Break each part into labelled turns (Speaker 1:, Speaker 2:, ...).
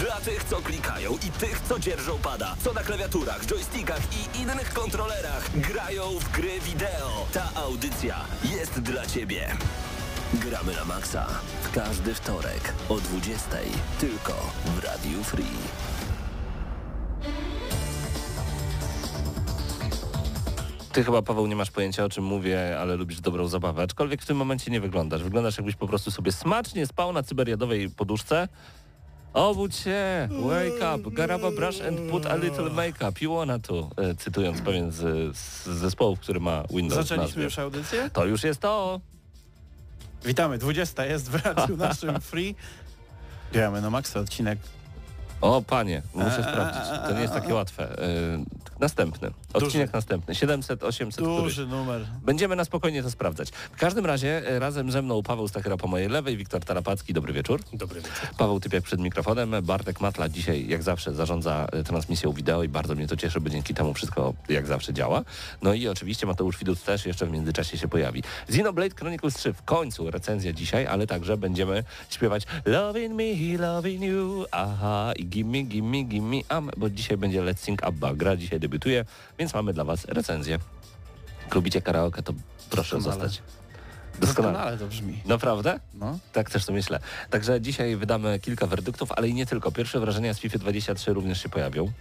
Speaker 1: Dla tych, co klikają i tych, co dzierżą pada, co na klawiaturach, joystickach i innych kontrolerach grają w gry wideo. Ta audycja jest dla Ciebie. Gramy na maksa w każdy wtorek o 20.00 tylko w Radiu Free.
Speaker 2: Ty chyba, Paweł, nie masz pojęcia o czym mówię, ale lubisz dobrą zabawę. Aczkolwiek w tym momencie nie wyglądasz. Wyglądasz jakbyś po prostu sobie smacznie spał na cyberiadowej poduszce. Obudź się, wake up, garaba brush and put a little makeup. You wanna to, e, cytując pewien z, z zespołów, który ma Windows
Speaker 3: Zaczęliśmy już audycję?
Speaker 2: To już jest to.
Speaker 3: Witamy, 20 jest w radiu naszym free. Gramy na maksa odcinek.
Speaker 2: O, panie, muszę sprawdzić. To nie jest takie łatwe. E, następny. Odcinek następny. 700, 800, który...
Speaker 3: Duży numer.
Speaker 2: Będziemy na spokojnie to sprawdzać. W każdym razie e, razem ze mną Paweł Stachyra po mojej lewej, Wiktor Tarapacki. Dobry wieczór.
Speaker 4: Dobry wieczór.
Speaker 2: Paweł Typiak przed mikrofonem. Bartek Matla dzisiaj jak zawsze zarządza e, transmisją wideo i bardzo mnie to cieszy, bo dzięki temu wszystko jak zawsze działa. No i oczywiście Mateusz Widut też jeszcze w międzyczasie się pojawi. Xenoblade Chronicles 3 w końcu recenzja dzisiaj, ale także będziemy śpiewać Loving me, loving you, aha i gimme, gimme, gimme, am, bo dzisiaj będzie Let's Sing Abba. Gra dzisiaj debiutuje, więc mamy dla Was recenzję. Jak lubicie karaoke, to proszę
Speaker 3: Doskonale.
Speaker 2: zostać. Doskonale.
Speaker 3: Doskonale to brzmi.
Speaker 2: Naprawdę?
Speaker 3: No.
Speaker 2: Tak też to myślę. Także dzisiaj wydamy kilka werdyktów, ale i nie tylko. Pierwsze wrażenia z FIFA 23 również się pojawią.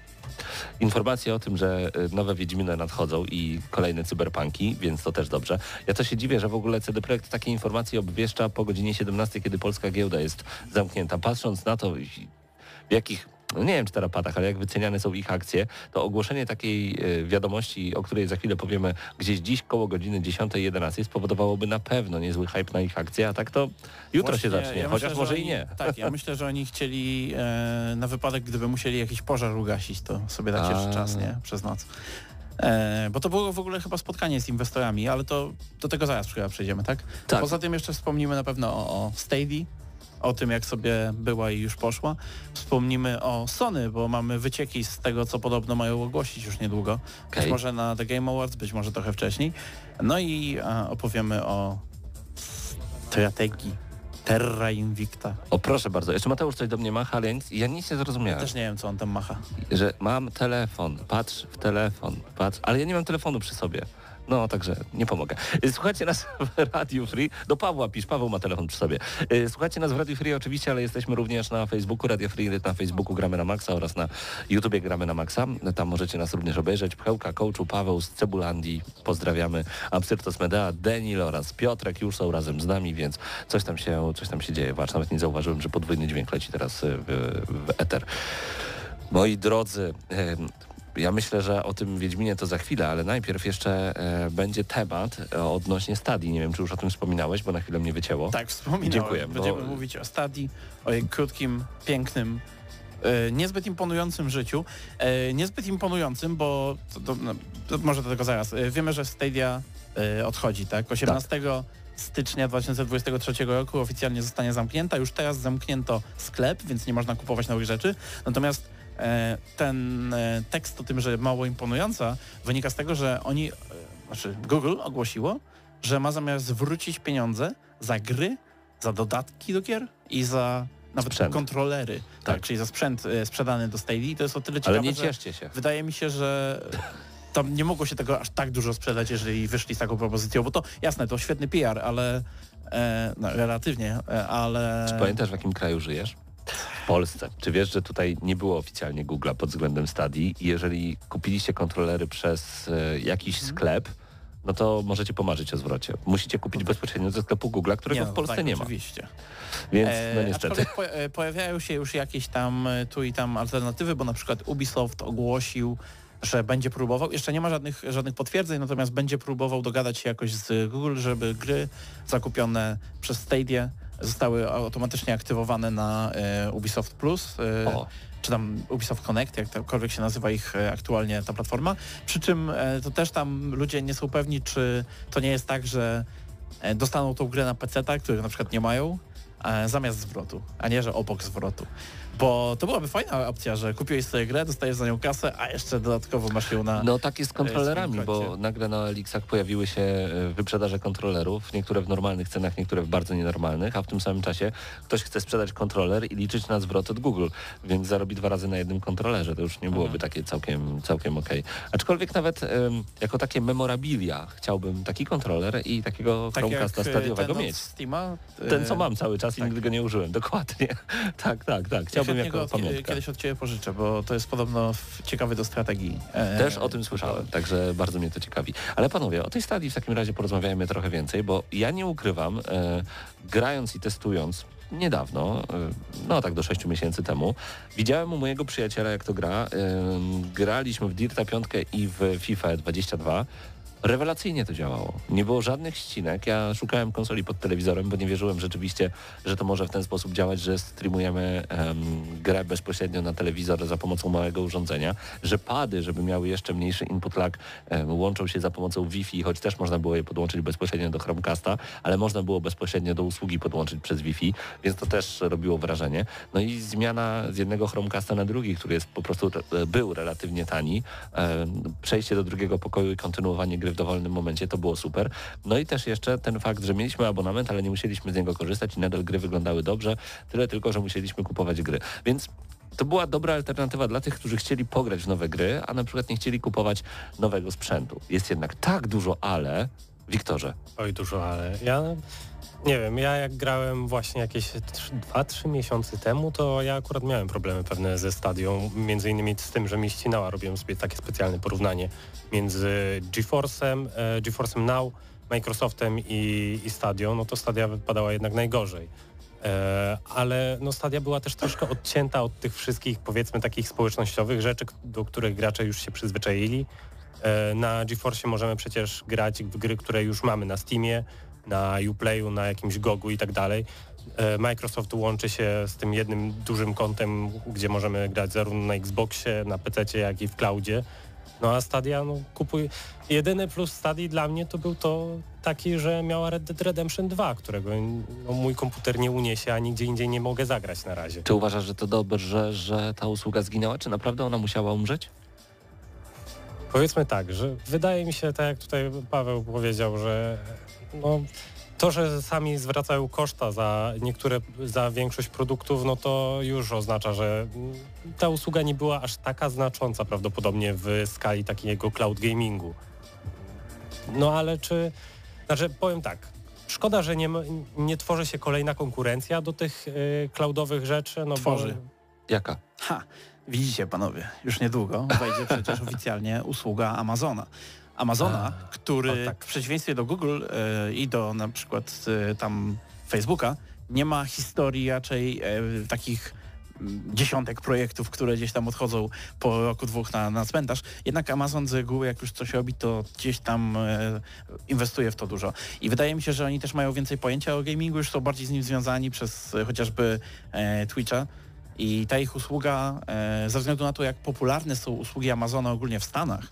Speaker 2: Informacje o tym, że y, nowe Wiedźminy nadchodzą i kolejne cyberpunki, więc to też dobrze. Ja to się dziwię, że w ogóle CD Projekt takie informacje obwieszcza po godzinie 17, kiedy polska giełda jest zamknięta. Patrząc na to, w jakich no nie wiem czy tarapatach, ale jak wyceniane są ich akcje, to ogłoszenie takiej y, wiadomości, o której za chwilę powiemy gdzieś dziś koło godziny 10-11 spowodowałoby na pewno niezły hype na ich akcje, a tak to jutro
Speaker 3: Właśnie,
Speaker 2: się zacznie,
Speaker 3: ja
Speaker 2: chociaż
Speaker 3: myślę, że
Speaker 2: może
Speaker 3: oni,
Speaker 2: i nie.
Speaker 3: Tak, ja myślę, że oni chcieli e, na wypadek, gdyby musieli jakiś pożar ugasić, to sobie dać jeszcze czas, nie? Przez noc. E, bo to było w ogóle chyba spotkanie z inwestorami, ale to do tego zaraz chyba przejdziemy, tak?
Speaker 2: Tak.
Speaker 3: Poza tym jeszcze wspomnimy na pewno o, o o tym jak sobie była i już poszła. Wspomnimy o Sony, bo mamy wycieki z tego, co podobno mają ogłosić już niedługo. Być
Speaker 2: Okej.
Speaker 3: może na The Game Awards, być może trochę wcześniej. No i e, opowiemy o strategii Terra Invicta.
Speaker 2: O proszę bardzo, jeszcze Mateusz coś do mnie macha, ale ja nic, ja nie zrozumiałem.
Speaker 3: Też nie wiem, co on tam macha.
Speaker 2: Że mam telefon, patrz w telefon, patrz, ale ja nie mam telefonu przy sobie. No, także nie pomogę. Y, Słuchajcie nas w Radio Free. Do Pawła pisz, Paweł ma telefon przy sobie. Y, Słuchajcie nas w Radio Free oczywiście, ale jesteśmy również na Facebooku, Radio Free na Facebooku gramy na Maxa oraz na YouTubie gramy na Maxa. Tam możecie nas również obejrzeć. Pchełka, Kołczu, Paweł z Cebulandii. Pozdrawiamy. Absyrtos Medea, Denil oraz Piotrek już są razem z nami, więc coś tam się, coś tam się dzieje. Patrz, nawet nie zauważyłem, że podwójny dźwięk leci teraz y, w, w eter. Moi drodzy, ja myślę, że o tym Wiedźminie to za chwilę, ale najpierw jeszcze e, będzie temat e, odnośnie stadii. Nie wiem, czy już o tym wspominałeś, bo na chwilę mnie wycięło.
Speaker 3: Tak, wspominałem.
Speaker 2: Dziękuję, bo-
Speaker 3: Będziemy mówić o Stadii, o jej krótkim, pięknym, e, niezbyt imponującym życiu. E, niezbyt imponującym, bo to, to, no, to może do tego zaraz. Wiemy, że Stadia odchodzi, tak? 18 stycznia 2023 roku oficjalnie zostanie zamknięta. Już teraz zamknięto sklep, więc nie można kupować nowych rzeczy. Natomiast ten e, tekst o tym, że mało imponująca, wynika z tego, że oni, e, znaczy Google ogłosiło, że ma zamiar zwrócić pieniądze za gry, za dodatki do gier i za nawet
Speaker 2: Sprzęt.
Speaker 3: kontrolery, tak.
Speaker 2: Tak.
Speaker 3: czyli za sprzęt e, sprzedany do Stadia. I to jest o tyle ciekawe,
Speaker 2: ale nie cieszcie się.
Speaker 3: wydaje mi się, że tam nie mogło się tego aż tak dużo sprzedać, jeżeli wyszli z taką propozycją, bo to jasne, to świetny PR, ale e, no, relatywnie, e, ale...
Speaker 2: Czy pamiętasz, w jakim kraju żyjesz? W Polsce. Czy wiesz, że tutaj nie było oficjalnie Google'a pod względem stadii i jeżeli kupiliście kontrolery przez e, jakiś
Speaker 3: Mhm.
Speaker 2: sklep, no to możecie pomarzyć o zwrocie. Musicie kupić bezpośrednio ze sklepu Google'a, którego
Speaker 3: no,
Speaker 2: w Polsce
Speaker 3: tak,
Speaker 2: nie ma.
Speaker 3: Oczywiście.
Speaker 2: Więc
Speaker 3: E,
Speaker 2: no niestety.
Speaker 3: e, pojawiają się już jakieś tam e, tu i tam alternatywy, bo na przykład Ubisoft ogłosił, że będzie próbował, jeszcze nie ma żadnych, żadnych potwierdzeń, natomiast będzie próbował dogadać się jakoś z Google, żeby gry zakupione przez Stadia zostały automatycznie aktywowane na e, Ubisoft Plus. E,
Speaker 2: O.
Speaker 3: czy tam Ubisoft Connect, jakkolwiek się nazywa ich e, aktualnie ta platforma. Przy czym to też tam ludzie nie są pewni, czy to nie jest tak, że dostaną tą grę na PC, których na przykład nie mają, zamiast zwrotu, a nie, że obok zwrotu. Bo to byłaby fajna opcja, że kupiłeś sobie grę, dostajesz za nią kasę, a jeszcze dodatkowo masz ją na...
Speaker 2: No tak jest z kontrolerami, bo nagle na Elixach pojawiły się e, wyprzedaże kontrolerów, niektóre w normalnych cenach, niektóre w bardzo nienormalnych, a w tym samym czasie ktoś chce sprzedać kontroler i liczyć na zwrot od Google, więc zarobi dwa razy na jednym kontrolerze. To już nie byłoby mhm. takie całkiem, całkiem okej. Okay. Aczkolwiek nawet jako takie memorabilia chciałbym taki kontroler i takiego tak Chromecasta stadiowego mieć.
Speaker 3: Steama,
Speaker 2: ten, co mam cały czas tak. i nigdy go nie użyłem. Dokładnie. tak, tak, tak. Chciałbym
Speaker 3: jako od, kiedyś od Ciebie pożyczę, bo to jest podobno ciekawy do strategii.
Speaker 2: E, Też o tym słyszałem, także bardzo mnie to ciekawi. Ale panowie, o tej stadii w takim razie porozmawiajmy trochę więcej, bo ja nie ukrywam, e, grając i testując niedawno, e, no tak do 6 miesięcy temu, widziałem u mojego przyjaciela jak to gra. Graliśmy w Dirta 5 i w FIFA 22 Rewelacyjnie to działało. Nie było żadnych ścinek. Ja szukałem konsoli pod telewizorem, bo nie wierzyłem rzeczywiście, że to może w ten sposób działać, że streamujemy um, grę bezpośrednio na telewizor za pomocą małego urządzenia, że pady, żeby miały jeszcze mniejszy input lag, um, łączą się za pomocą Wi-Fi, choć też można było je podłączyć bezpośrednio do Chromecasta, ale można było bezpośrednio do usługi podłączyć przez Wi-Fi, więc to też robiło wrażenie. No i zmiana z jednego Chromecasta na drugi, który jest po prostu e, był relatywnie tani, um, przejście do drugiego pokoju i kontynuowanie gry dowolnym momencie, to było super. No i też jeszcze ten fakt, że mieliśmy abonament, ale nie musieliśmy z niego korzystać i nadal gry wyglądały dobrze, tyle tylko, że musieliśmy kupować gry. Więc to była dobra alternatywa dla tych, którzy chcieli pograć w nowe gry, a na przykład nie chcieli kupować nowego sprzętu. Jest jednak tak dużo ale, Wiktorze.
Speaker 4: Oj, dużo ale. Ja nie wiem, ja jak grałem właśnie jakieś 2-3 miesiące temu, to ja akurat miałem problemy pewne ze stadią, między innymi z tym, że mi ścinała, robiłem sobie takie specjalne porównanie między GeForce'em, e, GeForce'em Now, Microsoftem i, i no to Stadia wypadała jednak najgorzej. E, ale no Stadia była też troszkę odcięta od tych wszystkich powiedzmy takich społecznościowych rzeczy, do których gracze już się przyzwyczaili. E, na GeForce możemy przecież grać w gry, które już mamy na Steamie, na Uplayu, na jakimś Gogu i tak dalej. E, Microsoft łączy się z tym jednym dużym kontem, gdzie możemy grać zarówno na Xboxie, na PC, jak i w cloudzie. No a Stadia, no kupuj... Jedyny plus Stadii dla mnie to był to taki, że miała Red Dead Redemption 2, którego no, mój komputer nie uniesie, a nigdzie indziej nie mogę zagrać na razie.
Speaker 2: Czy uważasz, że to dobrze, że ta usługa zginęła? Czy naprawdę ona musiała umrzeć?
Speaker 4: Powiedzmy tak, że wydaje mi się, tak jak tutaj Paweł powiedział, że no, to, że sami zwracają koszta za niektóre, za większość produktów, no to już oznacza, że ta usługa nie była aż taka znacząca prawdopodobnie w skali takiego cloud gamingu. No ale czy, znaczy powiem tak, szkoda, że nie, nie tworzy się kolejna konkurencja do tych y, cloudowych rzeczy. No
Speaker 3: tworzy.
Speaker 2: Bo... Jaka?
Speaker 3: Ha, widzicie panowie, już niedługo wejdzie przecież oficjalnie usługa Amazona. Amazona, A, który tak. w przeciwieństwie do Google e, i do na przykład e, tam Facebooka nie ma historii raczej e, takich mm, dziesiątek projektów, które gdzieś tam odchodzą po roku, dwóch na, na cmentarz. Jednak Amazon z reguły, jak już coś robi, to gdzieś tam e, inwestuje w to dużo. I wydaje mi się, że oni też mają więcej pojęcia o gamingu, już są bardziej z nim związani przez e, chociażby e, Twitcha. I ta ich usługa, ze względu na to, jak popularne są usługi Amazona ogólnie w Stanach,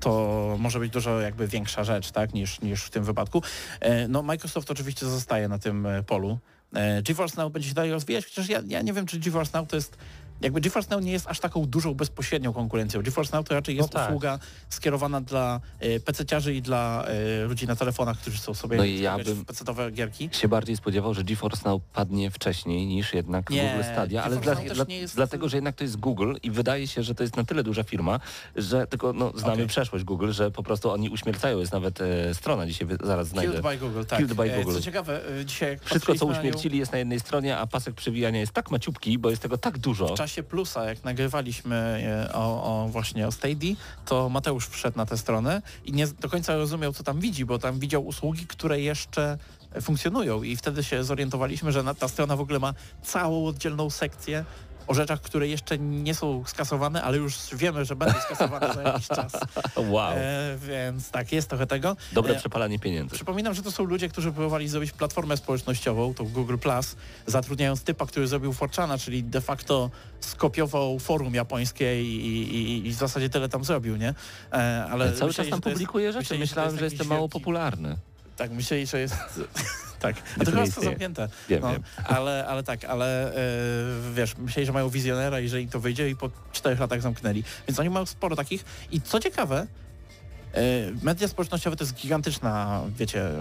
Speaker 3: to może być dużo jakby większa rzecz, tak, niż, niż w tym wypadku. E, no Microsoft oczywiście zostaje na tym e, polu. E, GeForce Now będzie się dalej rozwijać, chociaż ja, ja nie wiem, czy GeForce Now to jest jakby GeForce Now nie jest aż taką dużą bezpośrednią konkurencją. GeForce Now to raczej jest no tak. usługa skierowana dla y, PC-ciarzy i dla y, ludzi na telefonach, którzy chcą sobie no i ja bym PC-owe gierki.
Speaker 2: się bardziej spodziewał, że GeForce Now padnie wcześniej niż jednak nie, Google Stadia, ale dla, dla, jest... dlatego, że jednak to jest Google i wydaje się, że to jest na tyle duża firma, że tylko no, znamy okay. przeszłość Google, że po prostu oni uśmiercają. Jest nawet e, strona dzisiaj, zaraz znajdę.
Speaker 3: Killed by Google, tak.
Speaker 2: Killed by
Speaker 3: e,
Speaker 2: Google.
Speaker 3: Co ciekawe, e, dzisiaj
Speaker 2: Wszystko, co uśmiercili jest na jednej stronie, a pasek przewijania jest tak maciupki, bo jest tego tak dużo.
Speaker 3: Czasie plusa, jak nagrywaliśmy e, o, o właśnie o Stady, to Mateusz wszedł na tę stronę i nie do końca rozumiał, co tam widzi, bo tam widział usługi, które jeszcze funkcjonują. I wtedy się zorientowaliśmy, że ta strona w ogóle ma całą oddzielną sekcję o rzeczach, które jeszcze nie są skasowane, ale już wiemy, że będą skasowane za jakiś czas.
Speaker 2: Wow.
Speaker 3: E, więc tak, jest trochę tego.
Speaker 2: Dobre
Speaker 3: E,
Speaker 2: przepalanie pieniędzy.
Speaker 3: Przypominam, że to są ludzie, którzy próbowali zrobić platformę społecznościową, tą Google Plus, zatrudniając typa, który zrobił Forchana, czyli de facto skopiował forum japońskie i, i, i w zasadzie tyle tam zrobił, nie? E, ale
Speaker 2: cały
Speaker 3: myśleli,
Speaker 2: czas
Speaker 3: że
Speaker 2: tam
Speaker 3: jest-
Speaker 2: publikuje rzeczy.
Speaker 3: że
Speaker 2: Myślałem, że
Speaker 3: jakiś
Speaker 2: jestem mało
Speaker 3: wielki-
Speaker 2: popularny.
Speaker 3: Tak, myśleli, że jest... tak, a to chyba jest zamknięte.
Speaker 2: Wiem,
Speaker 3: No,
Speaker 2: wiem.
Speaker 3: ale, ale tak, ale e, wiesz, myśleli, że mają wizjonera i że im to wyjdzie i po czterech latach zamknęli. Więc oni mają sporo takich. I co ciekawe, e, media społecznościowe to jest gigantyczna, wiecie, e,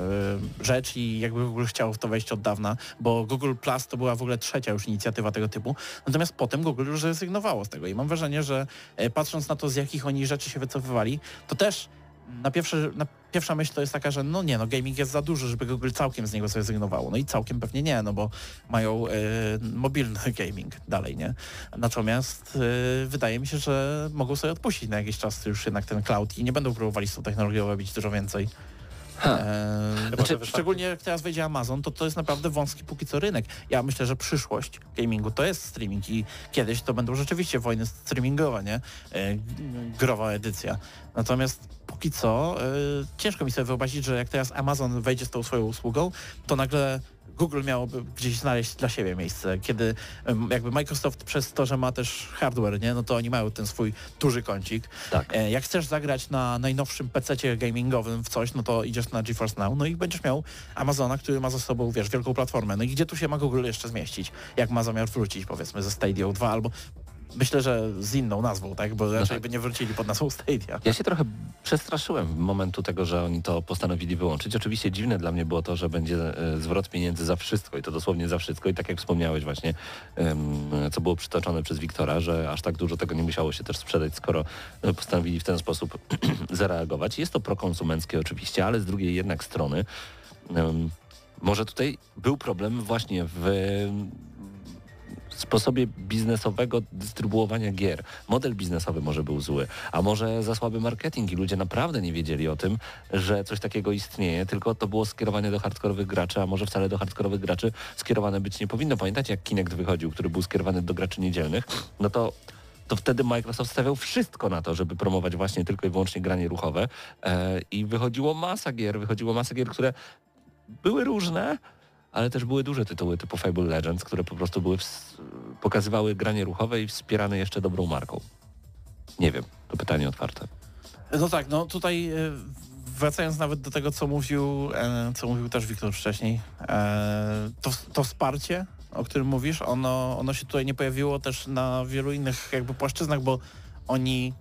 Speaker 3: rzecz i jakby Google chciał w to wejść od dawna, bo Google Plus to była w ogóle trzecia już inicjatywa tego typu. Natomiast potem Google już zrezygnowało z tego i mam wrażenie, że patrząc na to, z jakich oni rzeczy się wycofywali, to też na, pierwsze, na pierwsza myśl to jest taka, że no nie, no gaming jest za duży, żeby Google całkiem z niego zrezygnowało. No i całkiem pewnie nie, no bo mają e, mobilny gaming dalej, nie? Natomiast e, wydaje mi się, że mogą sobie odpuścić na jakiś czas już jednak ten cloud i nie będą próbowali z tą technologią robić dużo więcej. E,
Speaker 4: Chyba,
Speaker 3: znaczy, szczególnie jak teraz wejdzie Amazon, to to jest naprawdę wąski póki co rynek. Ja myślę, że przyszłość gamingu to jest streaming i kiedyś to będą rzeczywiście wojny streamingowe, nie? E, g- growa edycja. Natomiast póki co e, ciężko mi sobie wyobrazić, że jak teraz Amazon wejdzie z tą swoją usługą, to nagle Google miałoby gdzieś znaleźć dla siebie miejsce, kiedy jakby Microsoft przez to, że ma też hardware, nie, no to oni mają ten swój duży kącik.
Speaker 2: Tak.
Speaker 3: E, Jak chcesz zagrać na najnowszym PC gamingowym w coś, no to idziesz na GeForce Now, no i będziesz miał Amazona, który ma za sobą, wiesz, wielką platformę. No i gdzie tu się ma Google jeszcze zmieścić? Jak ma zamiar wrócić, powiedzmy, ze Stadia 2 albo myślę, że z inną nazwą, tak? Bo raczej
Speaker 2: tak.
Speaker 3: by nie wrócili pod nazwą Stadia.
Speaker 2: Ja się trochę przestraszyłem momentu tego, że oni to postanowili wyłączyć. Oczywiście dziwne dla mnie było to, że będzie e, zwrot pieniędzy za wszystko i to dosłownie za wszystko. I tak jak wspomniałeś właśnie, co było przytoczone przez Wiktora, że aż tak dużo tego nie musiało się też sprzedać, skoro e, postanowili w ten sposób zareagować. Jest to prokonsumenckie oczywiście, ale z drugiej jednak strony może tutaj był problem właśnie w sposobie biznesowego dystrybuowania gier. Model biznesowy może był zły, a może za słaby marketing i ludzie naprawdę nie wiedzieli o tym, że coś takiego istnieje, tylko to było skierowane do hardkorowych graczy, a może wcale do hardkorowych graczy skierowane być nie powinno. Pamiętacie jak Kinect wychodził, który był skierowany do graczy niedzielnych? No to to wtedy Microsoft stawiał wszystko na to, żeby promować właśnie tylko i wyłącznie granie ruchowe e, i wychodziło masa gier, wychodziło masa gier, które były różne, ale też były duże tytuły typu Fable Legends, które po prostu były pokazywały granie ruchowe i wspierane jeszcze dobrą marką. Nie wiem, to pytanie otwarte.
Speaker 3: No tak, no tutaj e, wracając nawet do tego, co mówił, e, co mówił też Wiktor wcześniej, e, to, to wsparcie, o którym mówisz, ono, ono się tutaj nie pojawiło też na wielu innych jakby płaszczyznach, bo oni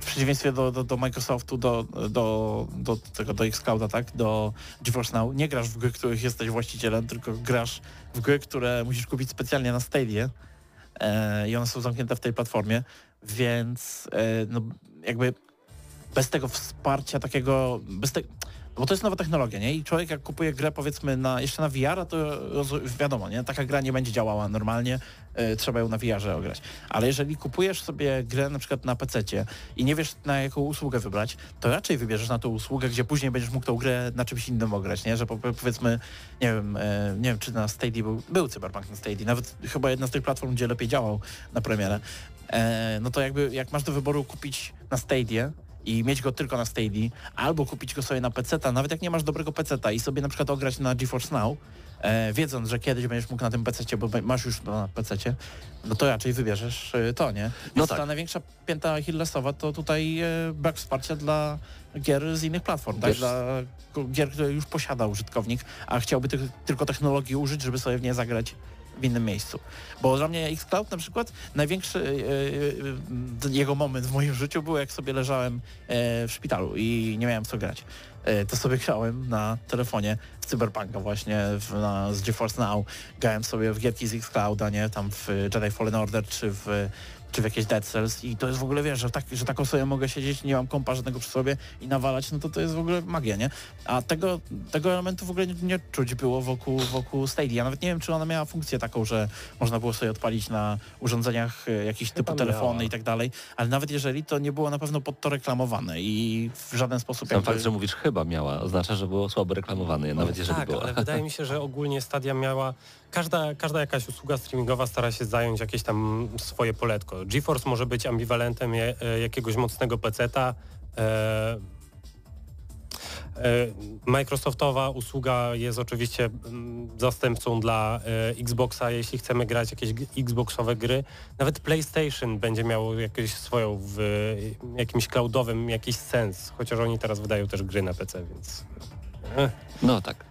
Speaker 3: w przeciwieństwie do, do, do Microsoftu, do, do, do tego, do Xclouda, tak, do GeForce Now, nie grasz w gry, których jesteś właścicielem, tylko grasz w gry, które musisz kupić specjalnie na Stadia e, i one są zamknięte w tej platformie, więc e, no, jakby bez tego wsparcia takiego, bez te, bo to jest nowa technologia, nie? I człowiek jak kupuje grę powiedzmy na, jeszcze na VR, to roz- wiadomo, nie? Taka gra nie będzie działała normalnie, trzeba ją na VR-ze ograć. Ale jeżeli kupujesz sobie grę na przykład na PC i nie wiesz na jaką usługę wybrać, to raczej wybierzesz na tą usługę, gdzie później będziesz mógł tą grę na czymś innym ograć, nie? Że po, powiedzmy, nie wiem, e, nie wiem czy na Stadia był, był Cyberpunk na Stadia, nawet chyba jedna z tych platform, gdzie lepiej działał na premierę. E, no to jakby jak masz do wyboru kupić na Stadia, i mieć go tylko na Stadia, albo kupić go sobie na PC, nawet jak nie masz dobrego PC i sobie na przykład ograć na GeForce Now, e, wiedząc, że kiedyś będziesz mógł na tym PC, bo masz już na PC, no to raczej wybierzesz e, to, nie? Więc
Speaker 2: No tak.
Speaker 3: ta największa pięta Achillesowa to tutaj e, brak wsparcia dla gier z innych platform, tak? Dla gier, które już posiada użytkownik, a chciałby tych, tylko technologii użyć, żeby sobie w nie zagrać w innym miejscu. Bo dla mnie Xcloud na przykład największy e, e, e, jego moment w moim życiu był jak sobie leżałem w szpitalu i nie miałem co grać. To sobie grałem na telefonie w Cyberpunka właśnie w, na, z GeForce Now. Grałem sobie w gierki z Xclouda, nie? Tam w Jedi Fallen Order czy w czy w jakieś Dead Cells i to jest w ogóle, wiesz, że, tak, że taką sobie mogę siedzieć, nie mam kompa żadnego przy sobie i nawalać, no to to jest w ogóle magia, nie? A tego, tego elementu w ogóle nie, nie czuć było wokół, wokół Stadia. Nawet nie wiem, czy ona miała funkcję taką, że można było sobie odpalić na urządzeniach e, jakieś typu telefony
Speaker 4: miała.
Speaker 3: i tak dalej, ale nawet jeżeli to nie było na pewno pod to reklamowane i w żaden sposób
Speaker 2: Sam
Speaker 3: jakby...
Speaker 2: fakt, że mówisz chyba miała, oznacza, że było słabo reklamowane, nawet jeżeli
Speaker 4: tak,
Speaker 2: było.
Speaker 4: ale wydaje mi się, że ogólnie Stadia miała, każda, każda jakaś usługa streamingowa stara się zająć jakieś tam swoje poletko. GeForce może być ambiwalentem je, e, jakiegoś mocnego peceta, e, e, Microsoftowa usługa jest oczywiście mm, zastępcą dla e, Xboxa, jeśli chcemy grać jakieś Xboxowe gry. Nawet PlayStation będzie miało jakąś swoją w jakimś cloudowym jakiś sens, chociaż oni teraz wydają też gry na PC, więc...
Speaker 2: No tak.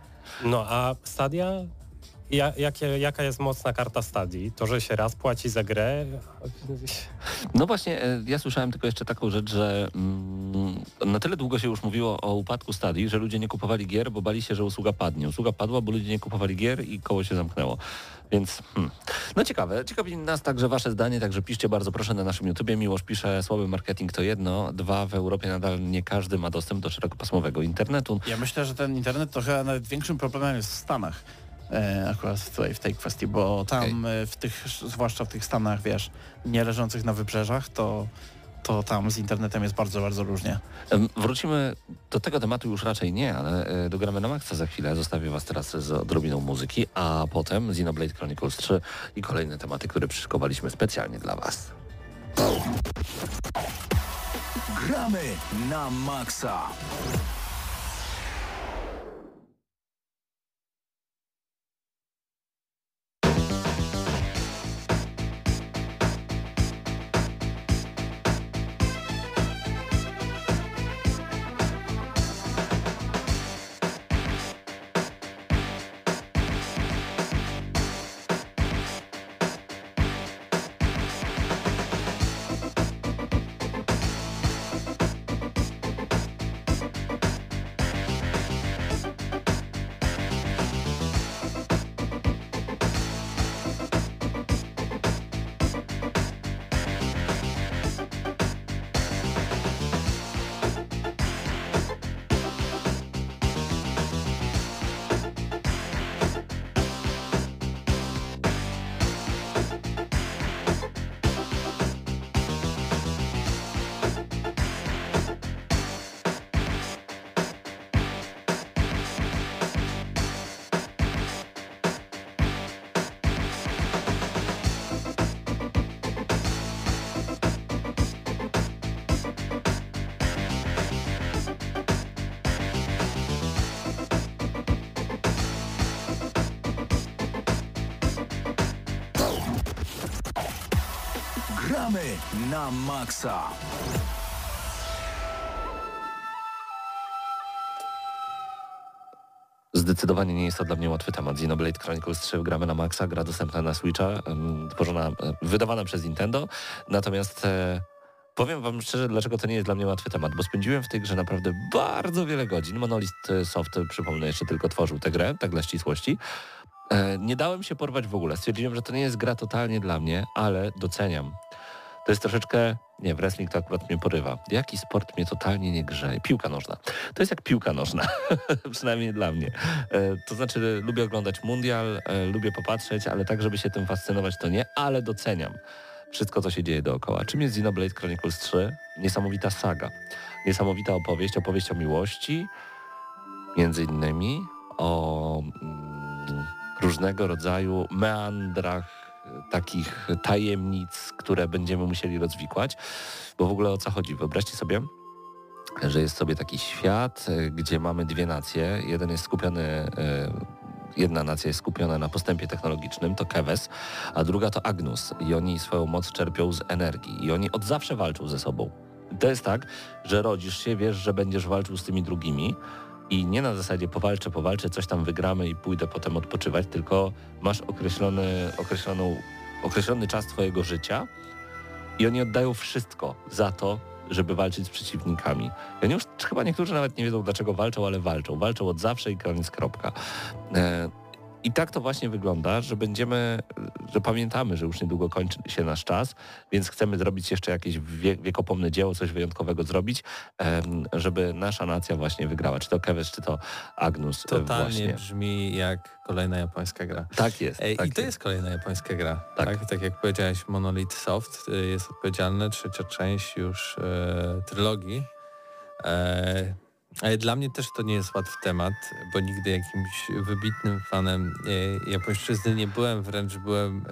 Speaker 4: No a Stadia? Ja, jakie, jaka jest mocna karta Stadii? To, że się raz płaci za grę?
Speaker 2: No właśnie, e, ja słyszałem tylko jeszcze taką rzecz, że mm, na tyle długo się już mówiło o upadku stadii, że ludzie nie kupowali gier, bo bali się, że usługa padnie. Usługa padła, bo ludzie nie kupowali gier i koło się zamknęło. Więc, hmm. no ciekawe. Ciekawi nas także wasze zdanie, także piszcie bardzo proszę na naszym YouTubie. Miłosz pisze, słaby marketing to jedno, dwa, w Europie nadal nie każdy ma dostęp do szerokopasmowego internetu.
Speaker 3: Ja myślę, że ten internet to chyba nawet większym problemem jest w Stanach. E, akurat tutaj w tej kwestii, bo tam e, w tych, zwłaszcza w tych Stanach, wiesz, nie leżących na wybrzeżach, to, to tam z internetem jest bardzo, bardzo różnie.
Speaker 2: Wrócimy do tego tematu już raczej nie, ale e, dogramy na maksa za chwilę. Zostawię was teraz z odrobiną muzyki, a potem Xenoblade Chronicles 3 i kolejne tematy, które przyszykowaliśmy specjalnie dla was.
Speaker 5: Gramy na maksa. Na maksa.
Speaker 2: Zdecydowanie nie jest to dla mnie łatwy temat. Xenoblade Chronicles 3 gramy na maksa, gra dostępna na Switcha, tworzona, e, wydawana przez Nintendo. Natomiast e, powiem wam szczerze, dlaczego to nie jest dla mnie łatwy temat, bo spędziłem w tej grze naprawdę bardzo wiele godzin. Monolith Soft, e, przypomnę, jeszcze tylko tworzył tę grę, tak dla ścisłości. E, nie dałem się porwać w ogóle. Stwierdziłem, że to nie jest gra totalnie dla mnie, ale doceniam. To jest troszeczkę, nie, wrestling to akurat mnie porywa. Jaki sport mnie totalnie nie grzeje? Piłka nożna. To jest jak piłka nożna, przynajmniej dla mnie. E, to znaczy lubię oglądać mundial, e, lubię popatrzeć, ale tak, żeby się tym fascynować to nie, ale doceniam wszystko, co się dzieje dookoła. Czym jest Xenoblade Chronicles 3? Niesamowita saga. Niesamowita opowieść, opowieść o miłości, między innymi o mm, różnego rodzaju meandrach takich tajemnic, które będziemy musieli rozwikłać, bo w ogóle o co chodzi? Wyobraźcie sobie, że jest sobie taki świat, e, gdzie mamy dwie nacje. Jeden jest skupiony, e, jedna nacja jest skupiona na postępie technologicznym, to Keves, a druga to Agnus i oni swoją moc czerpią z energii i oni od zawsze walczą ze sobą. To jest tak, że rodzisz się, wiesz, że będziesz walczył z tymi drugimi i nie na zasadzie powalczę, powalczę, coś tam wygramy i pójdę potem odpoczywać, tylko masz określony, określoną, określony czas twojego życia i oni oddają wszystko za to, żeby walczyć z przeciwnikami. I oni już chyba niektórzy nawet nie wiedzą dlaczego walczą, ale walczą. Walczą od zawsze i koniec kropka. E, I tak to właśnie wygląda, że będziemy, że pamiętamy, że już niedługo kończy się nasz czas, więc chcemy zrobić jeszcze jakieś wie, wiekopomne dzieło, coś wyjątkowego zrobić, żeby nasza nacja właśnie wygrała. Czy to Kevesz, czy to Agnus e,
Speaker 6: Totalnie
Speaker 2: właśnie.
Speaker 6: brzmi jak kolejna japońska gra.
Speaker 2: Tak jest.
Speaker 6: Ej,
Speaker 2: tak
Speaker 6: I to jest kolejna japońska gra.
Speaker 2: Tak.
Speaker 6: Tak. tak, jak powiedziałeś, Monolith Soft y, jest odpowiedzialny, trzecia część już e, trylogii. E, dla mnie też to nie jest łatwy temat, bo nigdy jakimś wybitnym fanem e, japońszczyzny nie byłem, wręcz byłem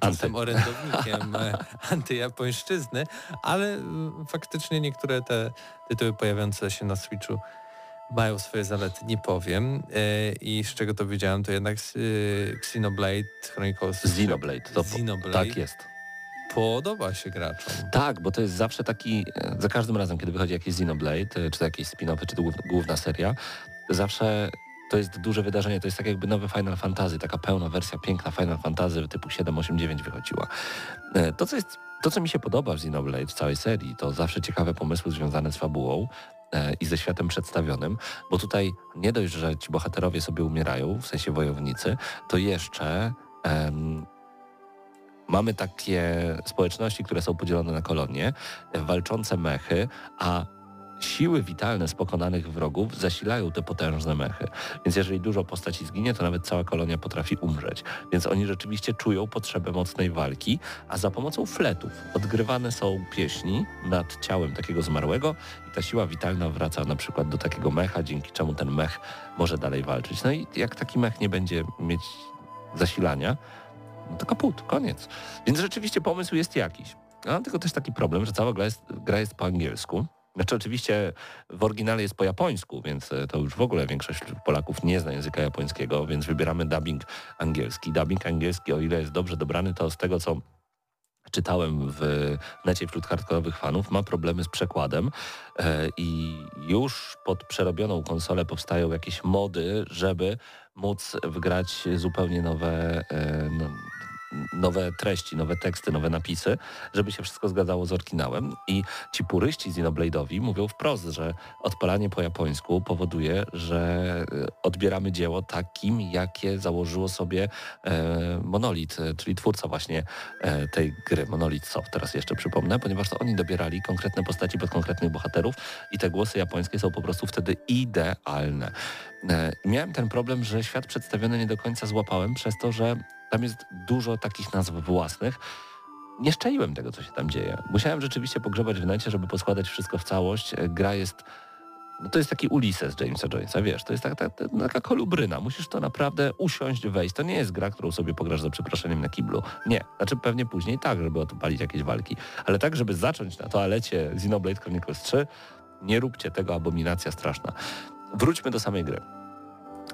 Speaker 6: czasem orędownikiem e, antyjapońszczyzny, ale mm, faktycznie niektóre te tytuły pojawiające się na Switchu mają swoje zalety, nie powiem. E, I z czego to wiedziałem, to jednak Xenoblade Chronicles
Speaker 2: Xenoblade. To,
Speaker 6: Xenoblade
Speaker 2: Tak jest.
Speaker 6: Podoba się graczom.
Speaker 2: Tak, bo to jest zawsze taki, e, za każdym razem, kiedy wychodzi jakiś Xenoblade, e, czy to jakieś spin-offy, czy to głów- główna seria, zawsze to jest duże wydarzenie, to jest tak jakby nowy Final Fantasy, taka pełna wersja, piękna Final Fantasy typu 7, 8, 9 wychodziła. E, To, co jest, to, co mi się podoba w Xenoblade, w całej serii, to zawsze ciekawe pomysły związane z fabułą i ze światem przedstawionym, bo tutaj nie dość, że ci bohaterowie sobie umierają, w sensie wojownicy, to jeszcze mamy takie społeczności, które są podzielone na kolonie, walczące mechy, a siły witalne z pokonanych wrogów zasilają te potężne mechy. Więc jeżeli dużo postaci zginie, to nawet cała kolonia potrafi umrzeć. Więc oni rzeczywiście czują potrzebę mocnej walki, a za pomocą fletów odgrywane są pieśni nad ciałem takiego zmarłego i ta siła witalna wraca na przykład do takiego mecha, dzięki czemu ten mech może dalej walczyć. No i jak taki mech nie będzie mieć zasilania, no to kaput, koniec. Więc rzeczywiście pomysł jest jakiś. Mam tylko też taki problem, że cała gra jest, gra jest po angielsku. Znaczy oczywiście w oryginale jest po japońsku, więc e, to już w ogóle większość Polaków nie zna języka japońskiego, więc wybieramy dubbing angielski. Dubbing angielski, o ile jest dobrze dobrany, to z tego co czytałem w necie wśród hardkorowych fanów, ma problemy z przekładem e, i już pod przerobioną konsolę powstają jakieś mody, żeby móc wgrać zupełnie nowe, e, no, nowe treści, nowe teksty, nowe napisy, żeby się wszystko zgadzało z oryginałem. I ci puryści Xenoblade'owi mówią wprost, że odpalanie po japońsku powoduje, że e, odbieramy dzieło takim, jakie założyło sobie e, Monolith, e, czyli twórca właśnie e, tej gry, Monolith Soft, teraz jeszcze przypomnę, ponieważ to oni dobierali konkretne postaci pod konkretnych bohaterów i te głosy japońskie są po prostu wtedy idealne. E, Miałem ten problem, że świat przedstawiony nie do końca złapałem przez to, że tam jest dużo takich nazw własnych. Nie szczaiłem tego, co się tam dzieje. Musiałem rzeczywiście pogrzebać w necie, żeby poskładać wszystko w całość. E, Gra jest... No to jest taki Ulises Jamesa Joyce'a, wiesz, to jest taka, taka, taka kolubryna. Musisz to naprawdę usiąść, wejść. To nie jest gra, którą sobie pograsz za przeproszeniem na kiblu. Nie. Znaczy pewnie później tak, żeby odpalić jakieś walki. Ale tak, żeby zacząć na toalecie Xenoblade Chronicles 3, nie róbcie tego, abominacja straszna. Wróćmy do samej gry.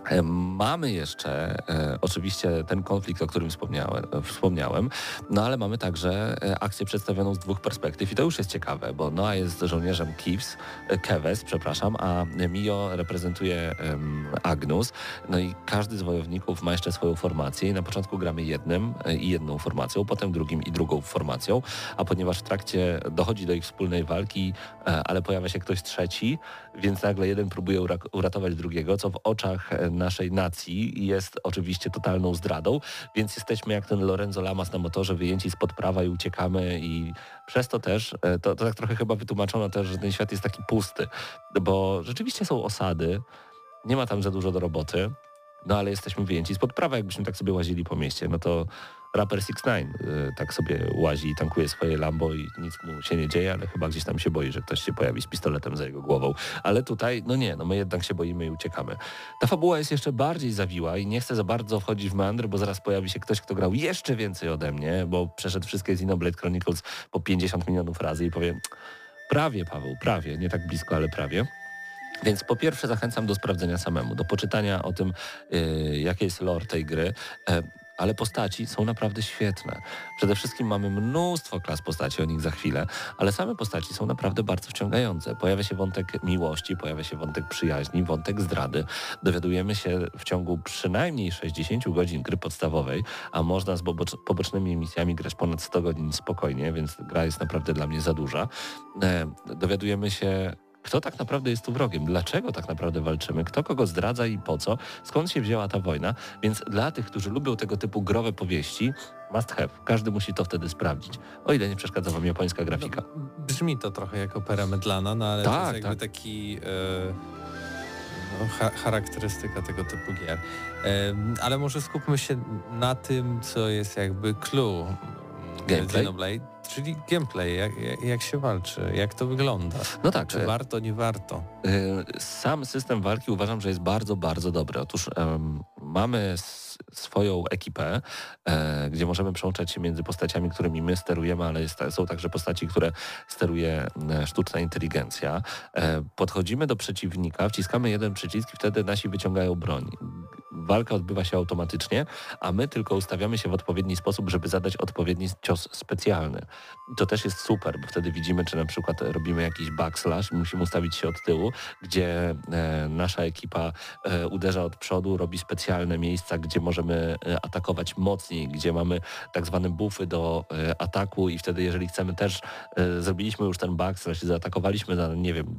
Speaker 2: E, Mamy jeszcze e, oczywiście ten konflikt, o którym wspomniałem, wspomniałem, no ale mamy także e, akcję przedstawioną z dwóch perspektyw i to już jest ciekawe, bo Noa jest żołnierzem Kivs, e, Keves, przepraszam, a Mio reprezentuje Agnus, no i każdy z wojowników ma jeszcze swoją formację i na początku gramy jednym i jedną formacją, potem drugim i drugą formacją, a ponieważ w trakcie dochodzi do ich wspólnej walki, e, ale pojawia się ktoś trzeci, więc nagle jeden próbuje ura- uratować drugiego, co w oczach naszej nacji jest oczywiście totalną zdradą, więc jesteśmy jak ten Lorenzo Lamas na motorze, wyjęci spod prawa i uciekamy i przez to też, e, to, to tak trochę chyba wytłumaczono też, że ten świat jest taki pusty, bo rzeczywiście są osady, nie ma tam za dużo do roboty, no ale jesteśmy wyjęci spod prawa, jakbyśmy tak sobie łazili po mieście, no to raper 6 ix tak sobie łazi i tankuje swoje Lambo i nic mu się nie dzieje, ale chyba gdzieś tam się boi, że ktoś się pojawi z pistoletem za jego głową. Ale tutaj, no nie, no my jednak się boimy i uciekamy. Ta fabuła jest jeszcze bardziej zawiła i nie chcę za bardzo wchodzić w meandry, bo zaraz pojawi się ktoś, kto grał jeszcze więcej ode mnie, bo przeszedł wszystkie Xenoblade Chronicles po 50 milionów razy i powiem, prawie Paweł, prawie, nie tak blisko, ale prawie. Więc po pierwsze zachęcam do sprawdzenia samemu, do poczytania o tym, yy, jaki jest lore tej gry. E, ale postaci są naprawdę świetne. Przede wszystkim mamy mnóstwo klas postaci, o nich za chwilę, ale same postaci są naprawdę bardzo wciągające. Pojawia się wątek miłości, pojawia się wątek przyjaźni, wątek zdrady. Dowiadujemy się w ciągu przynajmniej 60 godzin gry podstawowej, a można z pobocz- pobocznymi misjami grać ponad 100 godzin spokojnie, więc gra jest naprawdę dla mnie za duża. E, Dowiadujemy się kto tak naprawdę jest tu wrogiem, dlaczego tak naprawdę walczymy, kto kogo zdradza i po co, skąd się wzięła ta wojna. Więc dla tych, którzy lubią tego typu growe powieści, must have. Każdy musi to wtedy sprawdzić. O ile nie przeszkadza wam japońska grafika.
Speaker 6: No, brzmi to trochę jak opera Medlana, no ale to
Speaker 2: Tak,
Speaker 6: jest jakby
Speaker 2: tak.
Speaker 6: taki e, cha charakterystyka tego typu gier. Em, ale może skupmy się na tym, co jest jakby clue mm,
Speaker 2: Gameplay?
Speaker 6: Xenoblade, czyli gameplay, jak, jak, jak się walczy, jak to wygląda.
Speaker 2: No tak,
Speaker 6: Czy
Speaker 2: e,
Speaker 6: warto, nie warto?
Speaker 2: Y, Sam system walki uważam, że jest bardzo, bardzo dobry. Otóż em, mamy swoją ekipę, e, gdzie możemy przełączać się między postaciami, którymi my sterujemy, ale jest, są także postaci, które steruje e, sztuczna inteligencja. E, podchodzimy do przeciwnika, wciskamy jeden przycisk i wtedy nasi wyciągają broń. Walka odbywa się automatycznie, a my tylko ustawiamy się w odpowiedni sposób, żeby zadać odpowiedni cios specjalny. To też jest super, bo wtedy widzimy, czy na przykład robimy jakiś backslash, musimy ustawić się od tyłu, gdzie e, nasza ekipa e, uderza od przodu, robi specjalne miejsca, gdzie możemy e, atakować mocniej, gdzie mamy tak zwane buffy do ataku i wtedy jeżeli chcemy też, zrobiliśmy już ten backslash i zaatakowaliśmy za, nie wiem,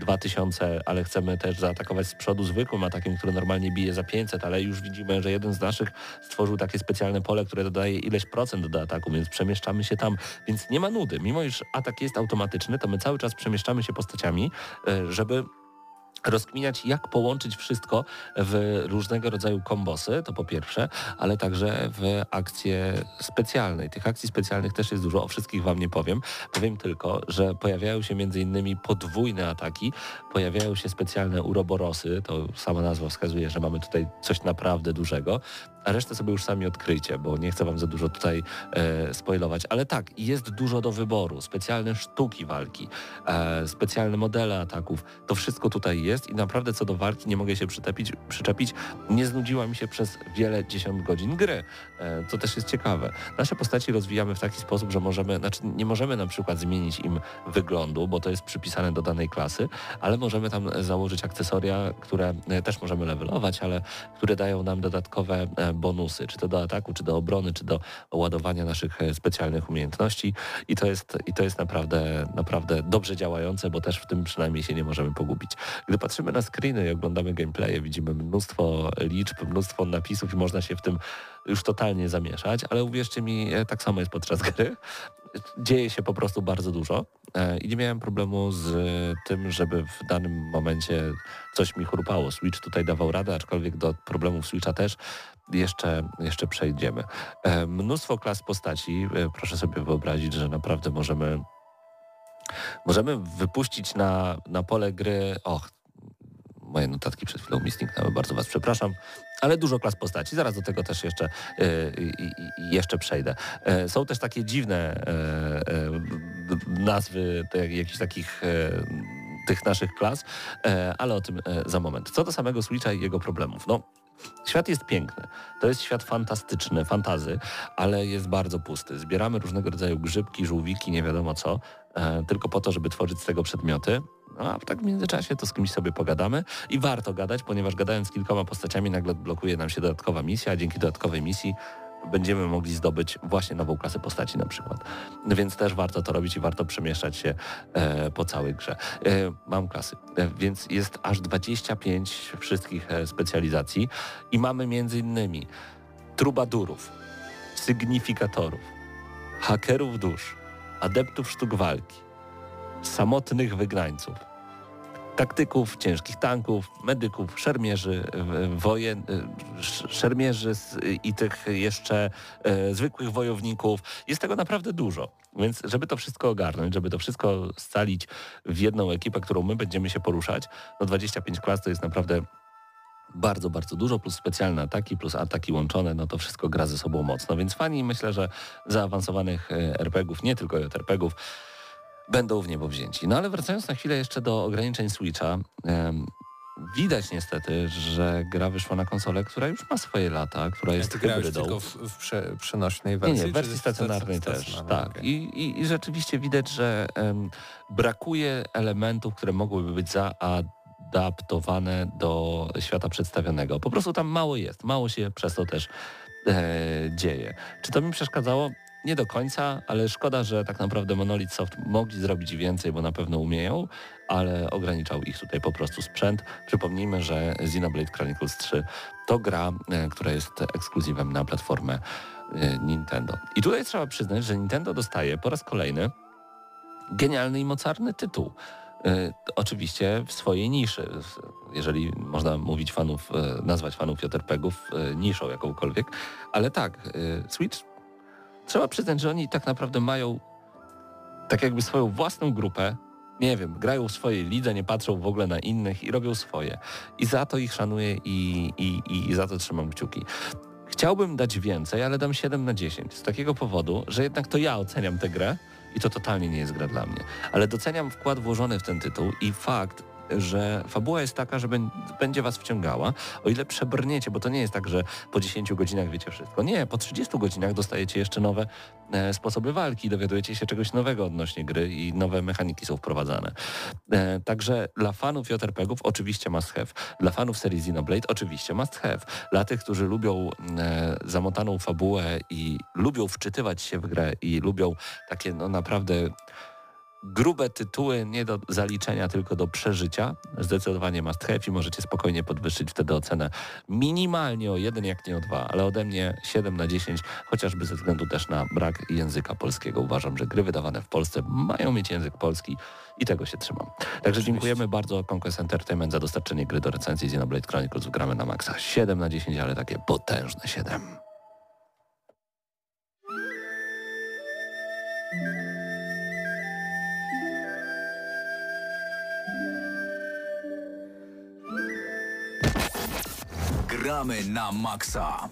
Speaker 2: 2000, ale chcemy też zaatakować z przodu zwykłym atakiem, który normalnie bije za 500, ale już widzimy, że jeden z naszych stworzył takie specjalne pole, które dodaje ileś procent do ataku, więc przemieszczamy się tam, więc nie ma nudy. Mimo iż atak jest automatyczny, to my cały czas przemieszczamy się postaciami, e, żeby rozkminiać, jak połączyć wszystko w różnego rodzaju kombosy, to po pierwsze, ale także w akcje specjalne. Tych akcji specjalnych też jest dużo, o wszystkich Wam nie powiem. Powiem tylko, że pojawiają się innymi podwójne ataki, pojawiają się specjalne uroborosy, to sama nazwa wskazuje, że mamy tutaj coś naprawdę dużego, a resztę sobie już sami odkryjcie, bo nie chcę Wam za dużo tutaj e, spoilować. Ale tak, jest dużo do wyboru, specjalne sztuki walki, e, specjalne modele ataków, to wszystko tutaj jest i naprawdę co do walki nie mogę się przyczepić, przyczepić. Nie znudziła mi się przez wiele dziesiąt godzin gry, e, co też jest ciekawe. Nasze postaci rozwijamy w taki sposób, że możemy, znaczy nie możemy na przykład zmienić im wyglądu, bo to jest przypisane do danej klasy, ale możemy tam założyć akcesoria, które e, też możemy levelować, ale które dają nam dodatkowe e, bonusy, czy to do ataku, czy do obrony, czy do ładowania naszych e, specjalnych umiejętności i to jest, i to jest naprawdę, naprawdę dobrze działające, bo też w tym przynajmniej się nie możemy pogubić. Gdy patrzymy na screeny i oglądamy gameplaye, widzimy mnóstwo liczb, mnóstwo napisów i można się w tym już totalnie zamieszać, ale uwierzcie mi, e, tak samo jest podczas gry. Dzieje się po prostu bardzo dużo e, i nie miałem problemu z tym, żeby w danym momencie coś mi chrupało. Switch tutaj dawał radę, aczkolwiek do problemów Switcha też jeszcze, jeszcze przejdziemy. E, Mnóstwo klas postaci. E, Proszę sobie wyobrazić, że naprawdę możemy możemy wypuścić na, na pole gry. Och, moje notatki przed chwilą mi zniknęły, bardzo Was przepraszam, ale dużo klas postaci. Zaraz do tego też jeszcze, e, jeszcze przejdę. E, Są też takie dziwne e, nazwy te, jakichś takich tych naszych klas, ale o tym za moment. Co do samego Switcha i jego problemów. No, Świat jest piękny. To jest świat fantastyczny, fantazy, ale jest bardzo pusty. Zbieramy różnego rodzaju grzybki, żółwiki, nie wiadomo co, tylko po to, żeby tworzyć z tego przedmioty. No, a tak w międzyczasie to z kimś sobie pogadamy i warto gadać, ponieważ gadając z kilkoma postaciami nagle blokuje nam się dodatkowa misja, a dzięki dodatkowej misji będziemy mogli zdobyć właśnie nową klasę postaci na przykład. Więc też warto to robić i warto przemieszczać się e, po całej grze. E, mam klasy, e, więc jest aż 25 wszystkich e, specjalizacji i mamy między innymi trubadurów, sygnifikatorów, hakerów dusz, adeptów sztuk walki, samotnych wygnańców, taktyków, ciężkich tanków, medyków, szermierzy, wojen, y, sz- szermierzy i tych jeszcze e, zwykłych wojowników. Jest tego naprawdę dużo. Więc żeby to wszystko ogarnąć, żeby to wszystko scalić w jedną ekipę, którą my będziemy się poruszać, no 25 klas to jest naprawdę bardzo, bardzo dużo, plus specjalne ataki, plus ataki łączone, no to wszystko gra ze sobą mocno. Więc fani myślę, że zaawansowanych e, RPGów, nie tylko JRPGów, będą w niebo wzięci. No ale wracając na chwilę jeszcze do ograniczeń Switcha, widać niestety, że gra wyszła na konsolę, która już ma swoje lata, która jest
Speaker 6: grałeś
Speaker 2: hybrydą.
Speaker 6: tylko w, w prze, przenośnej
Speaker 2: Nie,
Speaker 6: wersji?
Speaker 2: nie, w
Speaker 6: czy
Speaker 2: wersji
Speaker 6: w
Speaker 2: stacjonarnej też,
Speaker 6: stacjonarnej?
Speaker 2: tak.
Speaker 6: Okej.
Speaker 2: I, i, I rzeczywiście widać, że em, brakuje elementów, które mogłyby być zaadaptowane do świata przedstawionego. Po prostu tam mało jest, mało się przez to też e, dzieje. Czy to mi przeszkadzało? Nie do końca, ale szkoda, że tak naprawdę Monolith Soft mogli zrobić więcej, bo na pewno umieją, ale ograniczał ich tutaj po prostu sprzęt. Przypomnijmy, że Xenoblade Chronicles 3 to gra, e, która jest ekskluzywem na platformę e, Nintendo. I tutaj trzeba przyznać, że Nintendo dostaje po raz kolejny genialny i mocarny tytuł. E, oczywiście w swojej niszy. Jeżeli można mówić fanów, nazwać fanów JRPG-ów e, niszą jakąkolwiek, ale tak, Switch trzeba przyznać, że oni tak naprawdę mają tak jakby swoją własną grupę, nie wiem, grają w swojej lidze, nie patrzą w ogóle na innych i robią swoje. I za to ich szanuję i, i, i za to trzymam kciuki. Chciałbym dać więcej, ale dam 7 na 10. Z takiego powodu, że jednak to ja oceniam tę grę i to totalnie nie jest gra dla mnie. Ale doceniam wkład włożony w ten tytuł i fakt, że fabuła jest taka, że bę- będzie was wciągała, o ile przebrniecie, bo to nie jest tak, że po 10 godzinach wiecie wszystko. Nie, po 30 godzinach dostajecie jeszcze nowe e, sposoby walki, dowiadujecie się czegoś nowego odnośnie gry i nowe mechaniki są wprowadzane. E, także dla fanów JRPG-ów oczywiście must have. Dla fanów serii Xenoblade oczywiście must have. Dla tych, którzy lubią e, zamotaną fabułę i lubią wczytywać się w grę i lubią takie no naprawdę grube tytuły nie do zaliczenia, tylko do przeżycia. Zdecydowanie must have i możecie spokojnie podwyższyć wtedy ocenę minimalnie o jeden, jak nie o dwa, ale ode mnie 7 na 10, chociażby ze względu też na brak języka polskiego. Uważam, że gry wydawane w Polsce mają mieć język polski i tego się trzymam. Także dziękujemy bardzo Conquest Entertainment za dostarczenie gry do recenzji Xenoblade Chronicles gramy na maksa. 7 na 10, ale takie potężne 7.
Speaker 5: Gramy na maksa.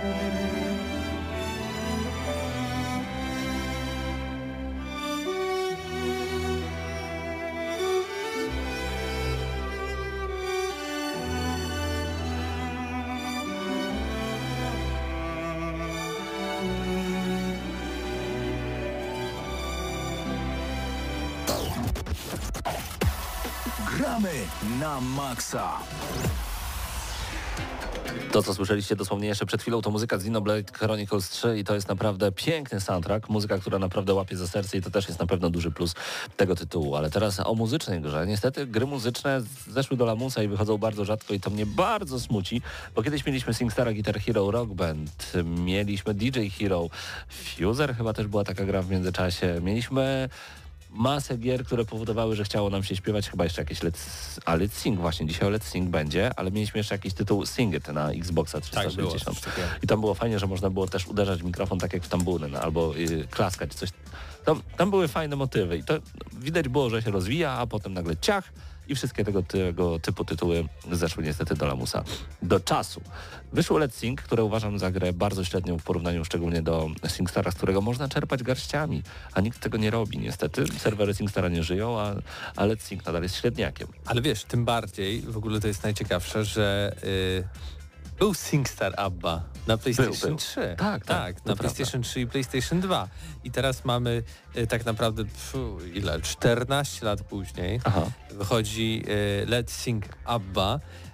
Speaker 5: Gramy na maksa.
Speaker 2: To, co słyszeliście dosłownie jeszcze przed chwilą, to muzyka z Xenoblade Chronicles 3 i to jest naprawdę piękny soundtrack, muzyka, która naprawdę łapie za serce i to też jest na pewno duży plus tego tytułu. Ale teraz o muzycznej grze. Niestety gry muzyczne zeszły do lamusa i wychodzą bardzo rzadko i to mnie bardzo smuci, bo kiedyś mieliśmy SingStara Guitar Hero Rock Band, mieliśmy DJ Hero, Fuser chyba też była taka gra w międzyczasie, mieliśmy masę gier, które powodowały, że chciało nam się śpiewać, chyba jeszcze jakieś Let's, a Let's Sing właśnie, dzisiaj o Let's Sing będzie, ale mieliśmy jeszcze jakiś tytuł Sing It na Xboxa
Speaker 6: Tak, było
Speaker 2: 360.
Speaker 6: coś takiego.
Speaker 2: I tam było fajnie, że można było też uderzać w mikrofon tak jak w tambuny, no, albo y, klaskać coś. Tam, tam były fajne motywy i to widać było, że się rozwija, a potem nagle ciach i wszystkie tego, tego typu tytuły zeszły niestety do lamusa. Do czasu. Wyszło Let's Sing, które uważam za grę bardzo średnią w porównaniu szczególnie do SingStara, z którego można czerpać garściami, a nikt tego nie robi niestety. Serwery SingStara nie żyją, a, a Let's Sing nadal jest średniakiem.
Speaker 6: Ale wiesz, tym bardziej, w ogóle to jest najciekawsze, że y, był SingStar Abba na PlayStation
Speaker 2: był.
Speaker 6: 3.
Speaker 2: Tak, tak,
Speaker 6: tak na
Speaker 2: prawda.
Speaker 6: PlayStation 3 i PlayStation 2. I teraz mamy y, tak naprawdę, pfu, ile, 14 lat później
Speaker 2: Aha.
Speaker 6: wychodzi y, Let's Sing Abba, E,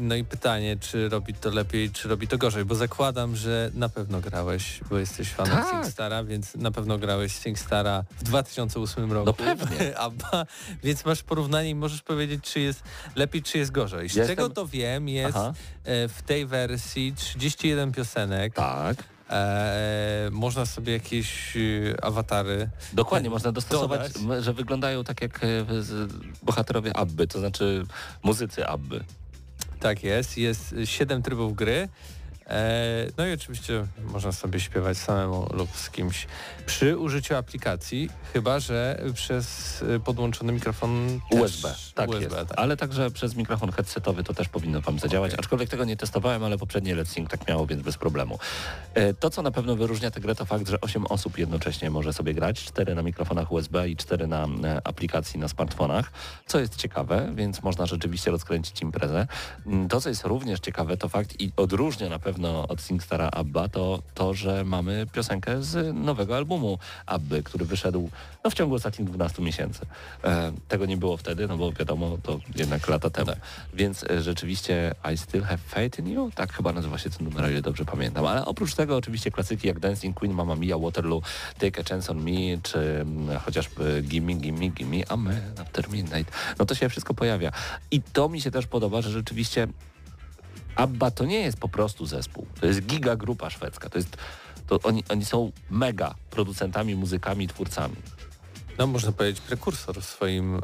Speaker 6: no i pytanie, czy robi to lepiej, czy robi to gorzej, bo zakładam, że na pewno grałeś, bo jesteś fanem
Speaker 2: Tak.
Speaker 6: SingStara, więc na pewno grałeś SingStara w 2008 roku.
Speaker 2: No pewnie.
Speaker 6: Abba, więc masz porównanie i możesz powiedzieć, czy jest lepiej, czy jest gorzej. Z
Speaker 2: Jestem-
Speaker 6: czego to wiem, jest
Speaker 2: Aha.
Speaker 6: e, w tej wersji 31 piosenek.
Speaker 2: Tak.
Speaker 6: E, można sobie jakieś e, awatary.
Speaker 2: Dokładnie, można dostosować,
Speaker 6: Dodać.
Speaker 2: że wyglądają tak jak e, bohaterowie Abby, to znaczy muzycy Abby.
Speaker 6: Tak jest, jest 7 trybów gry. E, no i oczywiście można sobie śpiewać samemu lub z kimś przy użyciu aplikacji, chyba że przez e, podłączony mikrofon
Speaker 2: USB, tak
Speaker 6: USB,
Speaker 2: jest.
Speaker 6: tak.
Speaker 2: Ale także przez mikrofon headsetowy to też powinno Wam zadziałać,
Speaker 6: Okej.
Speaker 2: aczkolwiek tego nie testowałem, ale poprzednie Let's tak miało, więc bez problemu. E, To, co na pewno wyróżnia tę grę, to fakt, że 8 osób jednocześnie może sobie grać, 4 na mikrofonach USB i 4 na e, aplikacji na smartfonach, co jest ciekawe, więc można rzeczywiście rozkręcić imprezę. Mm, To, co jest również ciekawe, to fakt i odróżnia na pewno od SingStara Abba, to to, że mamy piosenkę z nowego albumu Abby, który wyszedł no, w ciągu ostatnich 12 miesięcy. E, tego nie było wtedy, no bo wiadomo, to jednak lata temu. Więc e, rzeczywiście I Still Have Faith in You, tak chyba nazywa się ten numer, o ile dobrze pamiętam. Ale oprócz tego oczywiście klasyki jak Dancing Queen, Mamma Mia, Waterloo, Take a Chance on Me, czy mm, chociażby Gimme, Gimme, Gimme, a My After Midnight. No to się wszystko pojawia. I to mi się też podoba, że rzeczywiście ABBA to nie jest po prostu zespół. To jest giga grupa szwedzka. To jest, to oni, oni są mega producentami, muzykami, twórcami.
Speaker 6: No można powiedzieć prekursor w swoim, e,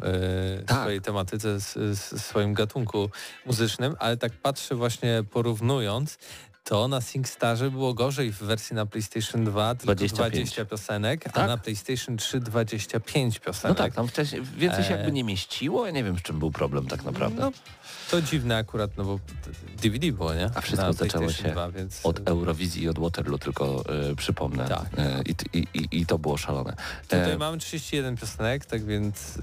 Speaker 2: Tak.
Speaker 6: swojej tematyce, s- s- swoim gatunku muzycznym, ale tak patrzę właśnie porównując, to na SingStarze było gorzej w wersji na PlayStation 2, tylko
Speaker 2: 25.
Speaker 6: 20 piosenek, a
Speaker 2: Tak?
Speaker 6: na PlayStation 3 25
Speaker 2: No
Speaker 6: piosenek.
Speaker 2: tak, tam wcześniej więcej się
Speaker 6: E.
Speaker 2: jakby nie mieściło. Ja nie wiem, z czym był problem tak naprawdę.
Speaker 6: No, to dziwne akurat, no bo DVD było, nie?
Speaker 2: A wszystko
Speaker 6: Na
Speaker 2: zaczęło się
Speaker 6: 2, więc...
Speaker 2: Od Eurowizji i od Waterloo tylko e, przypomnę.
Speaker 6: Tak.
Speaker 2: E, i, i, i, I to było szalone.
Speaker 6: Tutaj
Speaker 2: E,
Speaker 6: mamy 31 piosenek, tak więc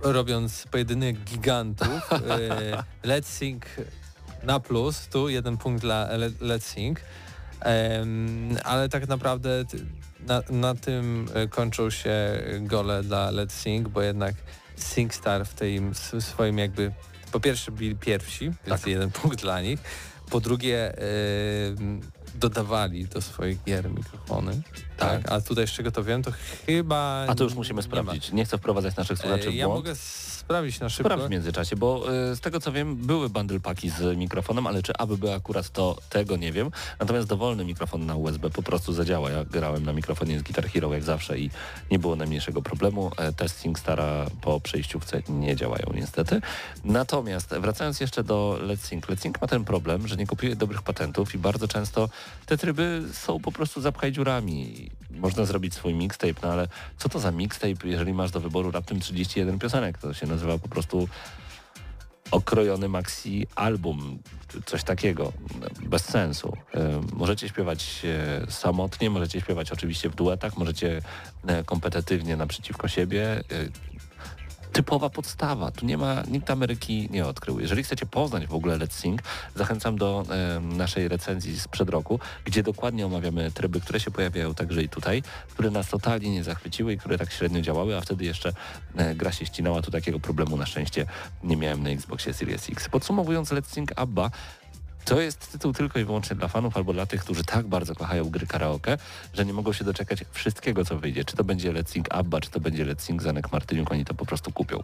Speaker 6: robiąc pojedynek gigantów, Let's Sing na plus, tu jeden punkt dla Le- Let's Sing, ale tak naprawdę na, na tym kończą się gole dla Let's Sing, bo jednak SingStar w tym swoim jakby, po pierwsze byli pierwsi, więc
Speaker 2: Tak.
Speaker 6: jeden punkt dla nich, po drugie em, dodawali do swoich gier mikrofony, tak.
Speaker 2: Tak.
Speaker 6: A tutaj z czego to wiem, to chyba...
Speaker 2: a to już musimy
Speaker 6: nie
Speaker 2: sprawdzić. Nie chcę wprowadzać naszych słuchaczy
Speaker 6: E,
Speaker 2: w
Speaker 6: Ja
Speaker 2: błąd.
Speaker 6: mogę sprawdzić na szybko.
Speaker 2: Sprawdź w międzyczasie, bo e, z tego co wiem, były bundle paki z mikrofonem, ale czy aby były akurat to, tego nie wiem. Natomiast dowolny mikrofon na USB po prostu zadziała. Ja grałem na mikrofonie z Guitar Hero jak zawsze i nie było najmniejszego problemu. E, Testing Stara po przejściówce nie działają niestety. Natomiast wracając jeszcze do Let's Sync. Let's Sync ma ten problem, że nie kopiuje dobrych patentów i bardzo często te tryby są po prostu zapchaj dziurami. Można zrobić swój mixtape, no ale co to za mixtape, jeżeli masz do wyboru raptem 31 piosenek? To się nazywa po prostu okrojony maxi album, coś takiego, bez sensu. E, Możecie śpiewać e, samotnie, możecie śpiewać oczywiście w duetach, możecie e, kompetytywnie naprzeciwko siebie. Typowa podstawa, tu nie ma, nikt Ameryki nie odkrył. Jeżeli chcecie poznać w ogóle Let's Sing, zachęcam do e, naszej recenzji sprzed roku, gdzie dokładnie omawiamy tryby, które się pojawiają także i tutaj, które nas totalnie nie zachwyciły i które tak średnio działały, a wtedy jeszcze e, gra się ścinała, tu takiego problemu na szczęście nie miałem na Xboxie Series X. Podsumowując Let's Sing Abba, to jest tytuł tylko i wyłącznie dla fanów albo dla tych, którzy tak bardzo kochają gry karaoke, że nie mogą się doczekać wszystkiego, co wyjdzie. Czy to będzie Let's Sing Abba, czy to będzie Let's Sing Zanek Martyniuk, oni to po prostu kupią.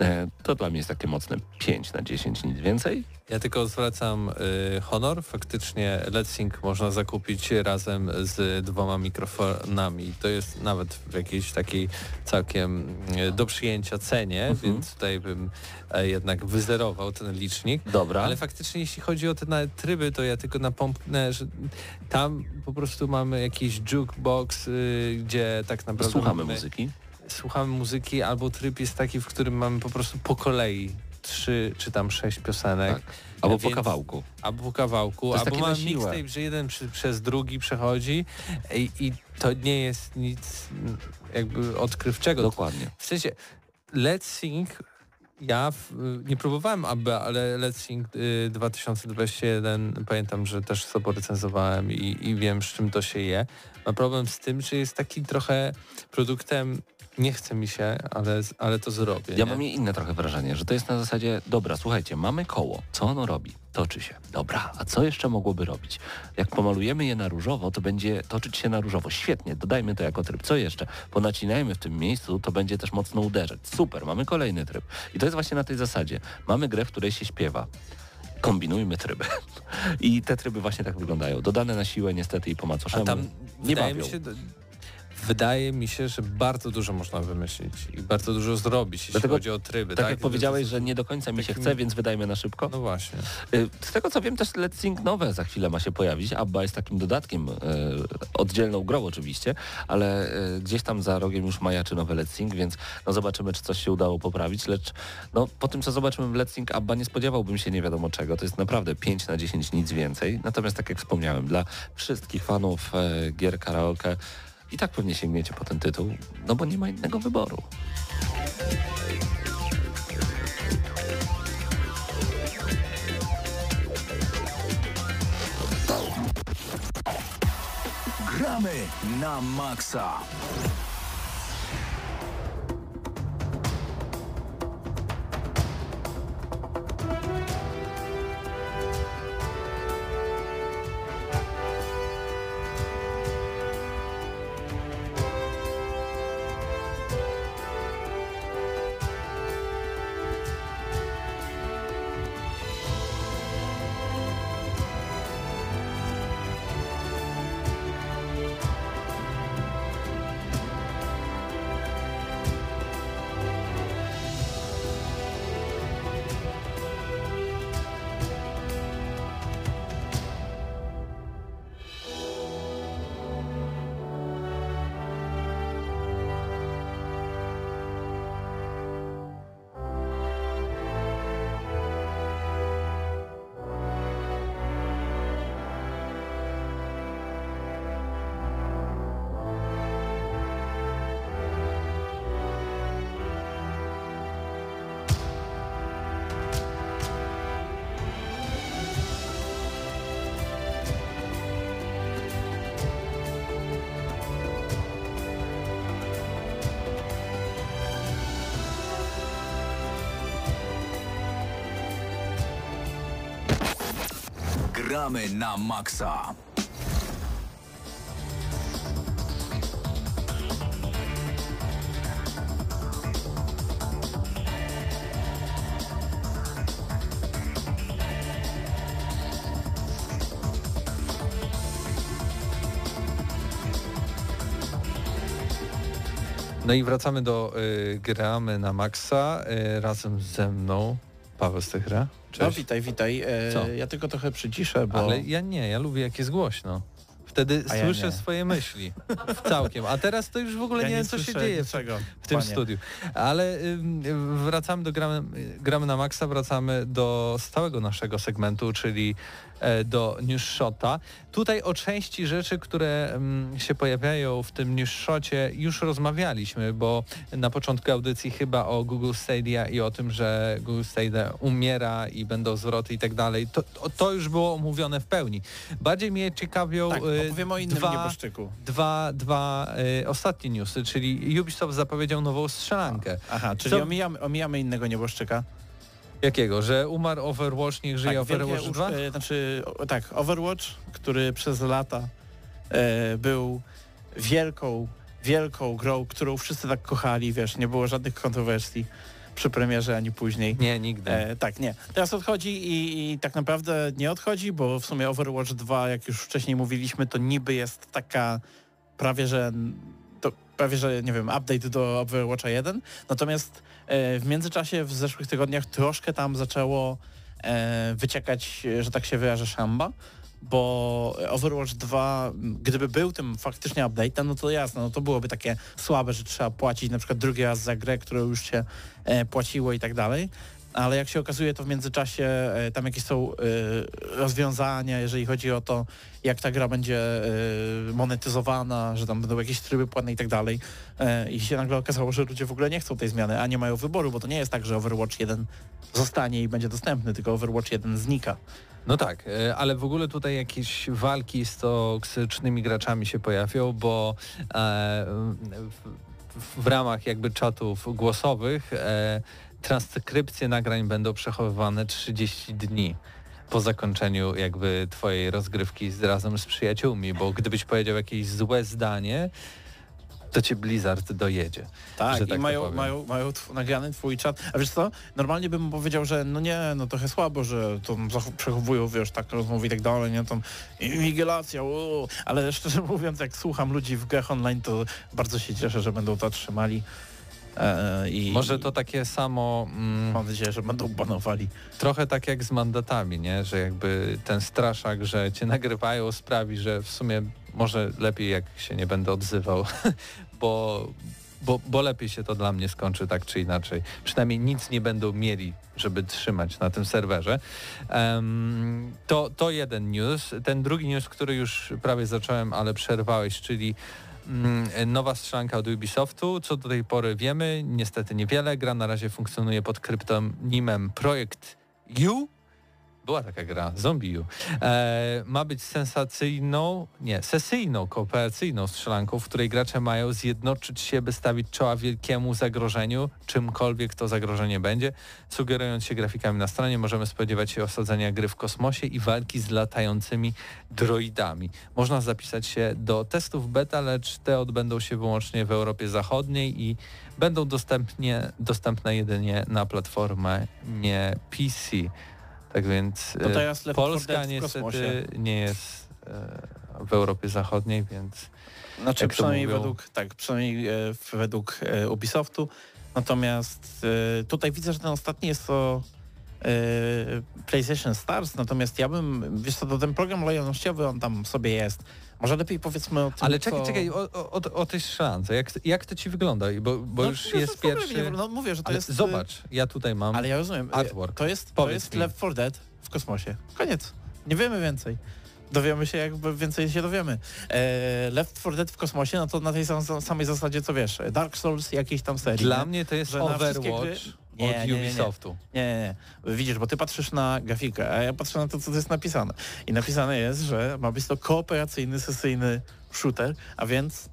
Speaker 2: E, to dla mnie jest takie mocne 5 na 10, nic więcej.
Speaker 6: Ja tylko zwracam y, honor. Faktycznie Let's Sync można zakupić razem z dwoma mikrofonami. To jest nawet w jakiejś takiej całkiem y, do przyjęcia cenie,
Speaker 2: Mhm.
Speaker 6: więc tutaj bym e, jednak wyzerował ten licznik.
Speaker 2: Dobra.
Speaker 6: Ale faktycznie jeśli chodzi o te nawet tryby, to ja tylko napomknę, że tam po prostu mamy jakiś jukebox, y, gdzie tak naprawdę
Speaker 2: Słuchamy muzyki.
Speaker 6: słuchamy muzyki, albo tryb jest taki, w którym mamy po prostu po kolei trzy czy tam sześć piosenek.
Speaker 2: Tak. Albo po
Speaker 6: Więc-
Speaker 2: kawałku.
Speaker 6: Albo po kawałku, albo
Speaker 2: siłę.
Speaker 6: mixtape, że jeden przy, przez drugi przechodzi i, i to nie jest nic mm, jakby odkrywczego.
Speaker 2: Dokładnie.
Speaker 6: W sensie Let's Sing ja w, nie próbowałem AB, ale Let's Sing y, 2021 pamiętam, że też sobie recenzowałem i, i wiem z czym to się je. Ma problem z tym, że jest taki trochę produktem nie chce mi się, ale, ale to zrobię.
Speaker 2: Ja
Speaker 6: nie?
Speaker 2: mam inne trochę wrażenie, że to jest na zasadzie, dobra, słuchajcie, mamy koło, co ono robi? Toczy się. Dobra, a co jeszcze mogłoby robić? Jak pomalujemy je na różowo, to będzie toczyć się na różowo. Świetnie, dodajmy to jako tryb. Co jeszcze? Ponacinajmy w tym miejscu, to będzie też mocno uderzać. Super, mamy kolejny tryb. I to jest właśnie na tej zasadzie. Mamy grę, w której się śpiewa. Kombinujmy tryby. I te tryby właśnie tak wyglądają. Dodane na siłę niestety i po
Speaker 6: A
Speaker 2: macoszemu.
Speaker 6: tam
Speaker 2: nie bawią.
Speaker 6: mi, się, wydaje mi się, że bardzo dużo można wymyślić i bardzo dużo zrobić, jeśli
Speaker 2: Dlatego,
Speaker 6: chodzi o tryby.
Speaker 2: Tak,
Speaker 6: Tak,
Speaker 2: jak powiedziałeś, że nie do końca mi się chce, więc wydajmy na szybko.
Speaker 6: No właśnie.
Speaker 2: Y, Z tego co wiem też Let's Sing nowe za chwilę ma się pojawić. Abba jest takim dodatkiem, y, oddzielną grą oczywiście, ale y, gdzieś tam za rogiem już majaczy nowe Let's Sing, więc no zobaczymy czy coś się udało poprawić, lecz no po tym co zobaczymy w Let's Sing Abba nie spodziewałbym się nie wiadomo czego. To jest naprawdę 5 na 10 nic więcej. Natomiast tak jak wspomniałem, dla wszystkich fanów e, gier karaoke i tak pewnie sięgniecie po ten tytuł, no bo nie ma innego wyboru.
Speaker 5: Gramy na maksa. Gramy na maksa.
Speaker 6: No i wracamy do y, gramy na maksa y, razem ze mną. Paweł Stychra.
Speaker 3: No
Speaker 6: Cześć.
Speaker 3: witaj, witaj. E,
Speaker 6: Co?
Speaker 3: ja tylko trochę przyciszę, bo...
Speaker 6: Ale ja nie, ja lubię jak jest głośno. Wtedy
Speaker 3: A ja
Speaker 6: słyszę
Speaker 3: nie.
Speaker 6: swoje myśli. Całkiem. A teraz to już w ogóle
Speaker 3: ja
Speaker 6: nie wiem, co się dzieje w,
Speaker 3: niczego,
Speaker 6: w tym
Speaker 3: panie.
Speaker 6: studiu. Ale ym, wracamy do gramy, gramy na maksa, wracamy do stałego naszego segmentu, czyli do News Shota. Tutaj o części rzeczy, które ym, się pojawiają w tym News Shocie już rozmawialiśmy, bo na początku audycji chyba o Google Stadia i o tym, że Google Stadia umiera i będą zwroty i tak dalej. To, już było omówione w pełni. Bardziej mnie ciekawią
Speaker 3: Tak, opowiem o innym
Speaker 6: dwa,
Speaker 3: nieboszczyku.
Speaker 6: dwa, dwa y, ostatnie newsy, czyli Ubisoft zapowiedział nową strzelankę.
Speaker 3: Aha, czyli
Speaker 6: Co-
Speaker 3: omijamy, omijamy innego nieboszczyka.
Speaker 6: Jakiego? Że umarł Overwatch, niech żyje
Speaker 3: wielkie
Speaker 6: Overwatch
Speaker 3: usz-
Speaker 6: 2?
Speaker 3: E, znaczy, o, tak, Overwatch, który przez lata e, był wielką, wielką grą, którą wszyscy tak kochali, wiesz, nie było żadnych kontrowersji przy premierze ani później.
Speaker 6: Nie, nigdy.
Speaker 3: E, tak, nie. Teraz odchodzi i, i tak naprawdę nie odchodzi, bo w sumie Overwatch 2, jak już wcześniej mówiliśmy, to niby jest taka prawie, że to prawie, że nie wiem, update do Overwatcha 1. Natomiast w międzyczasie w zeszłych tygodniach troszkę tam zaczęło e, wyciekać, e, że tak się wyrażę, szamba, bo Overwatch 2, m, gdyby był tym faktycznie update'em, no to jasne, no to byłoby takie słabe, że trzeba płacić na przykład drugi raz za grę, którą już się e, płaciło i tak dalej. Ale jak się okazuje, to w międzyczasie e, tam jakieś są e, rozwiązania, jeżeli chodzi o to, jak ta gra będzie e, monetyzowana, że tam będą jakieś tryby płatne i tak dalej. I się nagle okazało, że ludzie w ogóle nie chcą tej zmiany, a nie mają wyboru, bo to nie jest tak, że Overwatch 1 zostanie i będzie dostępny, tylko Overwatch 1 znika.
Speaker 6: No tak, ale w ogóle tutaj jakieś walki z toksycznymi graczami się pojawią, bo w, ramach jakby czatów głosowych transkrypcje nagrań będą przechowywane 30 dni po zakończeniu jakby twojej rozgrywki z, razem z przyjaciółmi, bo gdybyś powiedział jakieś złe zdanie, to cię Blizzard dojedzie.
Speaker 3: Tak, i
Speaker 6: tak
Speaker 3: mają, mają, mają tw- nagrany twój czat. A wiesz co, normalnie bym powiedział, że no nie, no trochę słabo, że to przechowują, wiesz, tak rozmowy i tak dalej, nie, tam inwigilacja, ale szczerze mówiąc, jak słucham ludzi w grach online, to bardzo się cieszę, że będą to trzymali. E, i,
Speaker 6: Może to takie samo... Mm,
Speaker 3: Mam nadzieję, że będą banowali.
Speaker 6: trochę tak jak z mandatami, nie? Że jakby ten straszak, że cię nagrywają sprawi, że w sumie może lepiej jak się nie będę odzywał, bo, bo, bo lepiej się to dla mnie skończy tak czy inaczej. Przynajmniej nic nie będą mieli, żeby trzymać na tym serwerze. Em, to, to jeden news. Ten drugi news, który już prawie zacząłem, ale przerwałeś, czyli Nowa strzelanka od Ubisoftu. Co do tej pory wiemy, niestety niewiele. Gra na razie funkcjonuje pod kryptonimem Projekt U. Była taka gra, Zombie U. E, ma być sensacyjną, nie, sesyjną, kooperacyjną strzelanką, w której gracze mają zjednoczyć się, by stawić czoła wielkiemu zagrożeniu, czymkolwiek to zagrożenie będzie. Sugerując się grafikami na stronie, możemy spodziewać się osadzenia gry w kosmosie i walki z latającymi droidami. Można zapisać się do testów beta, lecz te odbędą się wyłącznie w Europie Zachodniej i będą dostępnie, dostępne jedynie na platformie nie PC. Tak więc
Speaker 3: To
Speaker 6: e,
Speaker 3: teraz Left 4
Speaker 6: Polska
Speaker 3: Dead w kosmosie.
Speaker 6: niestety nie jest e, w Europie Zachodniej, więc
Speaker 3: Znaczy
Speaker 6: Jak
Speaker 3: przynajmniej
Speaker 6: mówią.
Speaker 3: według, tak, przynajmniej e, według Ubisoftu. Natomiast tutaj widzę, że ten ostatni jest to PlayStation Stars, natomiast ja bym, wiesz co, to ten program lojalnościowy, on tam sobie jest. Może lepiej powiedzmy o tym,
Speaker 6: Ale czekaj,
Speaker 3: co...
Speaker 6: czekaj, o, o, o- tej strzelance. Jak, jak to ci wygląda? Bo, bo
Speaker 3: No,
Speaker 6: już jest pierwszy...
Speaker 3: Nie, no mówię, że to
Speaker 6: ale
Speaker 3: jest... e,
Speaker 6: zobacz, ja tutaj mam...
Speaker 3: Ale ja rozumiem. e,
Speaker 6: artwork.
Speaker 3: To jest, to jest
Speaker 6: mi.
Speaker 3: Left 4 Dead w kosmosie. Koniec. Nie wiemy więcej. Dowiemy się, jakby więcej się dowiemy. E, Left 4 Dead w kosmosie, no to na tej sam, samej zasadzie, co wiesz, Dark Souls jakiejś tam serii.
Speaker 6: Dla
Speaker 3: nie?
Speaker 6: mnie to jest Overwatch
Speaker 3: Nie,
Speaker 6: od
Speaker 3: nie.
Speaker 6: Ubisoftu.
Speaker 3: Nie, nie, nie. Widzisz, bo ty patrzysz na grafikę, a ja patrzę na to, co jest napisane. I napisane jest, że ma być to kooperacyjny, sesyjny shooter, a więc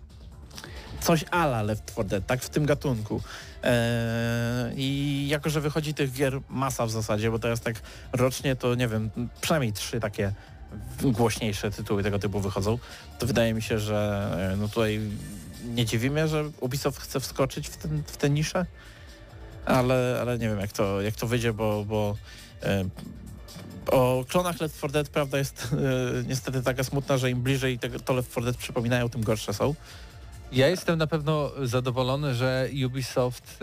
Speaker 3: coś ala Left 4 Dead, tak w tym gatunku. Eee, I jako, że wychodzi tych gier masa w zasadzie, bo teraz tak rocznie to nie wiem, przynajmniej trzy takie głośniejsze tytuły tego typu wychodzą, to wydaje mi się, że e, no tutaj nie dziwi mnie, że Ubisoft chce wskoczyć w, ten, w tę niszę, ale, ale nie wiem jak to, jak to wyjdzie, bo, bo e, o klonach Left 4 Dead prawda jest e, niestety taka smutna, że im bliżej tego, to Left 4 Dead przypominają, tym gorsze są.
Speaker 6: Ja jestem na pewno zadowolony, że Ubisoft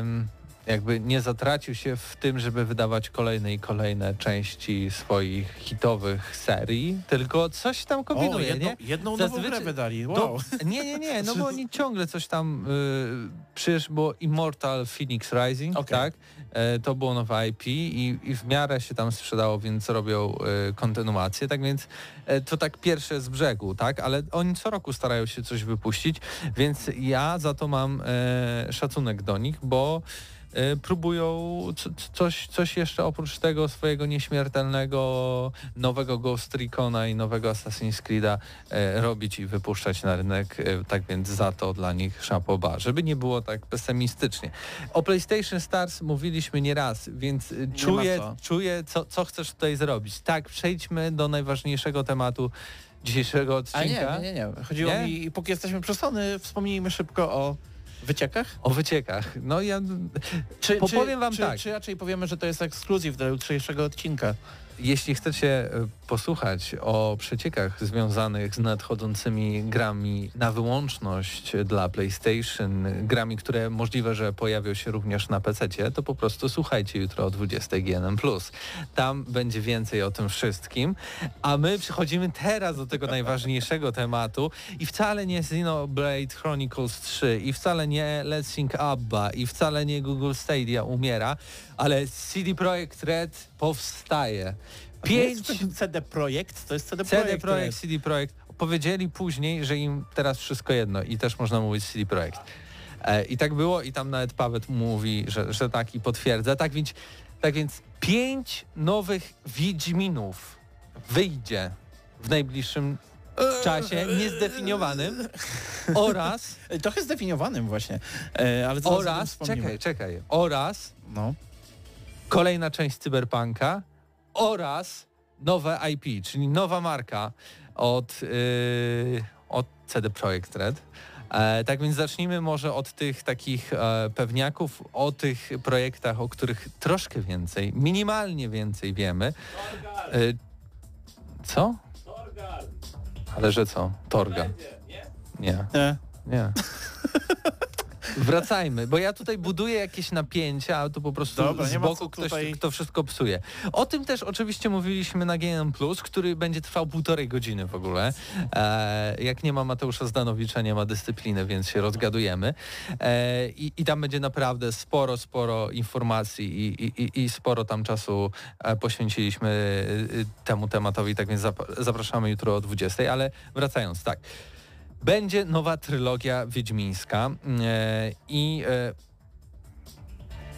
Speaker 6: ym, jakby nie zatracił się w tym, żeby wydawać kolejne i kolejne części swoich hitowych serii, tylko coś tam kombinuje,
Speaker 3: o, jedną,
Speaker 6: nie?
Speaker 3: jedną nową
Speaker 6: Zazwyczaj-
Speaker 3: grę wydali,
Speaker 6: Do,
Speaker 3: wow.
Speaker 6: nie, nie, nie, no bo oni ciągle coś tam, y, przecież było Immortal Phoenix Rising,
Speaker 3: Okej.
Speaker 6: tak? E, to było nowe IP i, i w miarę się tam sprzedało, więc robią y, kontynuację, tak więc e, to tak pierwsze z brzegu, tak? Ale oni co roku starają się coś wypuścić, więc ja za to mam e, szacunek do nich, bo próbują co- co- coś, coś jeszcze oprócz tego swojego nieśmiertelnego nowego Ghost Recona i nowego Assassin's Creed'a e, robić i wypuszczać na rynek, e, tak więc za to dla nich chapeau żeby nie było tak pesymistycznie. O PlayStation Stars mówiliśmy nieraz, więc e,
Speaker 3: ma
Speaker 6: czuję,
Speaker 3: co.
Speaker 6: czuję co, co chcesz tutaj zrobić. Tak, przejdźmy do najważniejszego tematu dzisiejszego
Speaker 3: A
Speaker 6: odcinka.
Speaker 3: nie, nie, nie, nie. Chodziło
Speaker 6: Nie?
Speaker 3: mi, póki jesteśmy przy Sony, wspomnijmy szybko o wyciekach.
Speaker 6: O wyciekach. No ja
Speaker 3: Czy,
Speaker 6: Po-
Speaker 3: czy,
Speaker 6: powiem wam
Speaker 3: czy,
Speaker 6: tak.
Speaker 3: Czy raczej powiemy, że to jest ekskluzyw do jutrzejszego odcinka?
Speaker 6: Jeśli chcecie e, posłuchać o przeciekach związanych z nadchodzącymi grami na wyłączność dla PlayStation, grami, które możliwe, że pojawią się również na PC, to po prostu słuchajcie jutro o 20 GNM+. Tam będzie więcej o tym wszystkim. A my przechodzimy teraz do tego najważniejszego tematu i wcale nie Xenoblade Chronicles 3 i wcale nie Let's Sing Abba i wcale nie Google Stadia umiera, ale CD Projekt Red powstaje. Pięć
Speaker 3: CD Projekt, to jest CD,
Speaker 6: CD
Speaker 3: Projekt.
Speaker 6: Projekt, CD Projekt powiedzieli później, że im teraz wszystko jedno i też można mówić CD Projekt. E, I tak było i tam nawet Pawet mówi, że, że tak i potwierdza. Tak więc, tak więc pięć nowych Wiedźminów wyjdzie w najbliższym czasie niezdefiniowanym oraz,
Speaker 3: Trochę zdefiniowanym właśnie, e, ale
Speaker 6: oraz, czekaj, czekaj, oraz
Speaker 3: No.
Speaker 6: Kolejna część Cyberpunka oraz nowe IP, czyli nowa marka od, yy, od CD Projekt Red. E, tak więc zacznijmy może od tych takich e, pewniaków, o tych projektach, o których troszkę więcej, minimalnie więcej wiemy. E, co? Ale że co? Torga. Nie.
Speaker 3: E,
Speaker 6: Nie. Wracajmy, bo ja tutaj buduję jakieś napięcia, a to po prostu
Speaker 3: Dobra,
Speaker 6: z boku ktoś
Speaker 3: tutaj-
Speaker 6: kto wszystko psuje. O tym też oczywiście mówiliśmy na GNM+, który będzie trwał półtorej godziny w ogóle. E, jak nie ma Mateusza Zdanowicza, nie ma dyscypliny, więc się rozgadujemy. E, i, I tam będzie naprawdę sporo, sporo informacji i, i, i- sporo tam czasu e, poświęciliśmy e, temu tematowi, tak więc zap- zapraszamy jutro o 20, ale wracając, tak. Będzie nowa trylogia wiedźmińska e, i e,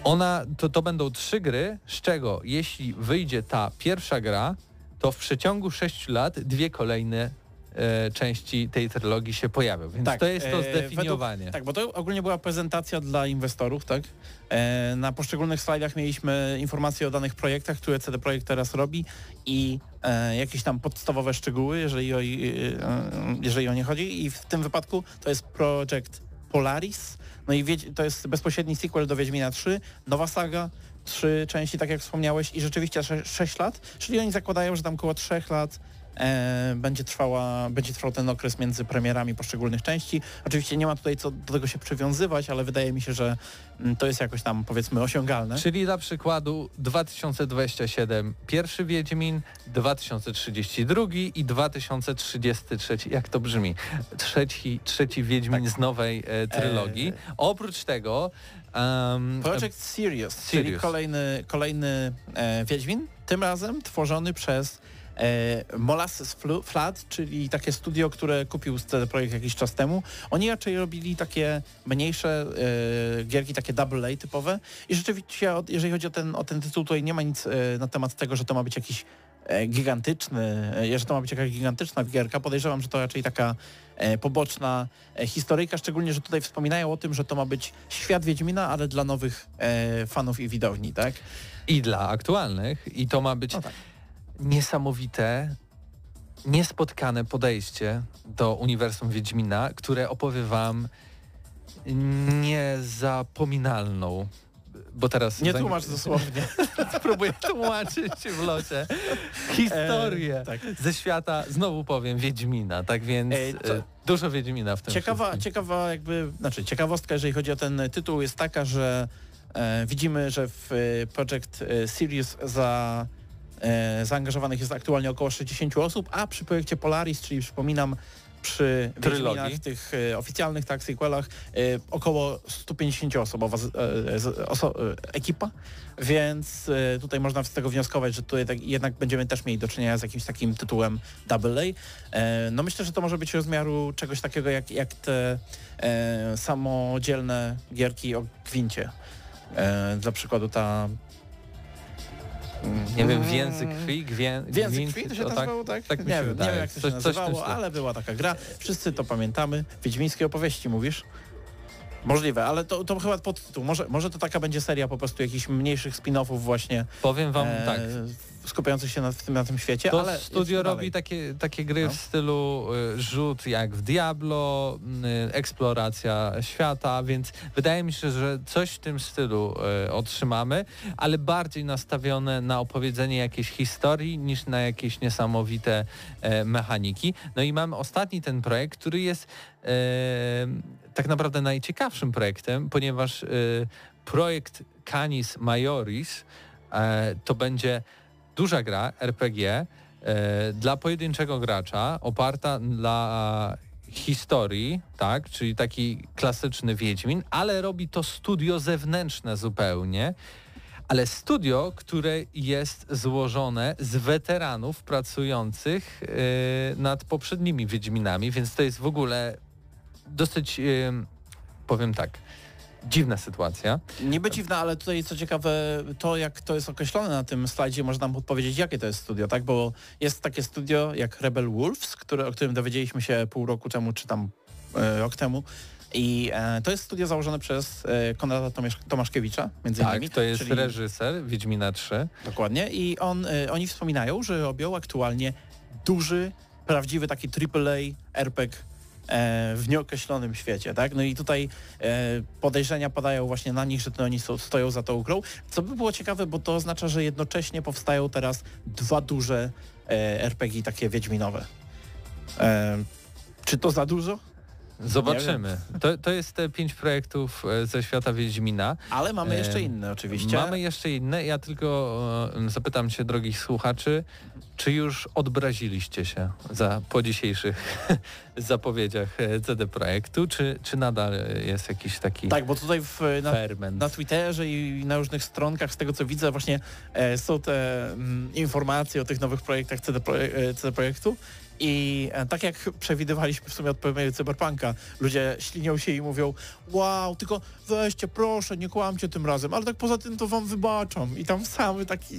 Speaker 6: ona, to, to będą trzy gry, z czego jeśli wyjdzie ta pierwsza gra, to w przeciągu sześciu lat dwie kolejne e, części tej trylogii się pojawią. Więc
Speaker 3: Tak,
Speaker 6: to jest to
Speaker 3: e,
Speaker 6: zdefiniowanie.
Speaker 3: Tak, bo to ogólnie była prezentacja dla inwestorów, tak? E, na poszczególnych slajdach mieliśmy informacje o danych projektach, które CD Projekt teraz robi i e, jakieś tam podstawowe szczegóły, jeżeli o, jeżeli o nie chodzi. I w tym wypadku to jest projekt Polaris. No i to jest bezpośredni sequel do Wiedźmina 3, nowa saga, trzy części, tak jak wspomniałeś, i rzeczywiście 6 lat, czyli oni zakładają, że tam około 3 lat będzie, trwała, będzie trwał ten okres między premierami poszczególnych części. Oczywiście nie ma tutaj co do tego się przywiązywać, ale wydaje mi się, że mm, to jest jakoś tam powiedzmy osiągalne.
Speaker 6: Czyli dla przykładu 2027 pierwszy Wiedźmin, 2032 i 2033. Jak to brzmi? Trzeci, trzeci Wiedźmin z nowej e, trylogii.
Speaker 3: E,
Speaker 6: Oprócz tego em,
Speaker 3: Project Sirius, czyli kolejny, kolejny e, Wiedźmin, tym razem tworzony przez e, Molasses Flu- Flood, czyli takie studio, które kupił CD Projekt jakiś czas temu. Oni raczej robili takie mniejsze e, gierki, takie double A typowe i rzeczywiście, jeżeli chodzi o ten, o ten tytuł, tutaj nie ma nic e, na temat tego, że to ma być jakiś e, gigantyczny, e, że to ma być jakaś gigantyczna gierka. Podejrzewam, że to raczej taka e, poboczna e, historyjka, szczególnie, że tutaj wspominają o tym, że to ma być świat Wiedźmina, ale dla nowych e, fanów i widowni, tak?
Speaker 6: i dla aktualnych i to ma być
Speaker 3: No tak.
Speaker 6: Niesamowite, niespotkane podejście do uniwersum Wiedźmina, które opowie wam niezapominalną bo teraz...
Speaker 3: Nie
Speaker 6: zanim-
Speaker 3: tłumacz dosłownie.
Speaker 6: Próbuję tłumaczyć w locie historię
Speaker 3: E, tak.
Speaker 6: ze świata, znowu powiem, Wiedźmina, tak więc
Speaker 3: Ej, co-
Speaker 6: e, dużo Wiedźmina w tym
Speaker 3: Ciekawa,
Speaker 6: wszystkim.
Speaker 3: ciekawa jakby, znaczy ciekawostka, jeżeli chodzi o ten tytuł jest taka, że e, widzimy, że w e, Project e, Sirius za, e, zaangażowanych jest aktualnie około 60 osób, a przy projekcie Polaris, czyli przypominam przy
Speaker 6: Trylogii.
Speaker 3: Tych e, oficjalnych tak, sequelach, e, około 150 osobowa e, oso, e, ekipa, więc e, tutaj można z tego wnioskować, że tutaj tak, jednak będziemy też mieli do czynienia z jakimś takim tytułem Double A. E, no myślę, że to może być rozmiaru czegoś takiego jak, jak te e, samodzielne gierki o gwincie. E, dla przykładu ta...
Speaker 6: Nie wiem, więzy krwi, gwę,
Speaker 3: Więzy krwi to się
Speaker 6: tak?
Speaker 3: nazywało, tak?
Speaker 6: tak
Speaker 3: nie wiem, nie
Speaker 6: wydaje.
Speaker 3: wiem jak to się
Speaker 6: Coś- coś
Speaker 3: nazywało,
Speaker 6: stylu.
Speaker 3: ale była taka gra. Wszyscy to pamiętamy. Wiedźmińskie opowieści mówisz? Możliwe, ale to, to chyba podtytuł. Może, może to taka będzie seria po prostu jakichś mniejszych spin-offów właśnie
Speaker 6: Powiem wam
Speaker 3: e,
Speaker 6: tak,
Speaker 3: skupiających się na, w tym, na tym świecie,
Speaker 6: To
Speaker 3: ale
Speaker 6: studio robi takie, takie gry
Speaker 3: No.
Speaker 6: w stylu y, rzut jak w Diablo, y, eksploracja świata, więc wydaje mi się, że coś w tym stylu y, otrzymamy, ale bardziej nastawione na opowiedzenie jakiejś historii niż na jakieś niesamowite mechaniki. No i mamy ostatni ten projekt, który jest tak naprawdę najciekawszym projektem, ponieważ projekt Canis Majoris to będzie duża gra RPG e, dla pojedynczego gracza, oparta na historii, tak, czyli taki klasyczny Wiedźmin, ale robi to studio zewnętrzne zupełnie, ale studio, które jest złożone z weteranów pracujących e, nad poprzednimi Wiedźminami, więc to jest w ogóle dosyć, e, powiem tak, dziwna sytuacja.
Speaker 3: Niby dziwne, ale tutaj co ciekawe, to jak to jest określone na tym slajdzie, można nam podpowiedzieć, jakie to jest studio, tak? Bo jest takie studio jak Rebel Wolves, które, o którym dowiedzieliśmy się pół roku temu, czy tam e, rok temu. I e, to jest studio założone przez e, Konrada Tomasz, Tomaszkiewicza, między
Speaker 6: Tak,
Speaker 3: innymi.
Speaker 6: to jest
Speaker 3: czyli-
Speaker 6: reżyser Wiedźmina 3.
Speaker 3: Dokładnie. I on, e, oni wspominają, że robią aktualnie duży, prawdziwy taki AAA RPG w nieokreślonym świecie, tak? No i tutaj e, podejrzenia padają właśnie na nich, że to oni stoją za tą grą. Co by było ciekawe, bo to oznacza, że jednocześnie powstają teraz dwa duże e, RPG takie wiedźminowe. E, czy to za dużo?
Speaker 6: Zobaczymy. To, to jest te pięć projektów e, ze świata Wiedźmina.
Speaker 3: Ale mamy jeszcze
Speaker 6: Em,
Speaker 3: inne oczywiście.
Speaker 6: Mamy jeszcze inne. Ja tylko e, zapytam się drogich słuchaczy, czy już odbraziliście się za, po dzisiejszych zapowiedziach e, CD Projektu, czy, czy nadal jest jakiś taki
Speaker 3: Tak, bo tutaj w, na,
Speaker 6: ferment?
Speaker 3: na Twitterze i na różnych stronkach, z tego co widzę, właśnie e, są te mm, informacje o tych nowych projektach CD, e, CD Projektu. I e, tak jak przewidywaliśmy w sumie od premiery Cyberpunka, ludzie ślinią się i mówią wow, tylko weźcie, proszę, nie kłamcie tym razem, ale tak poza tym to wam wybaczam. I tam samy taki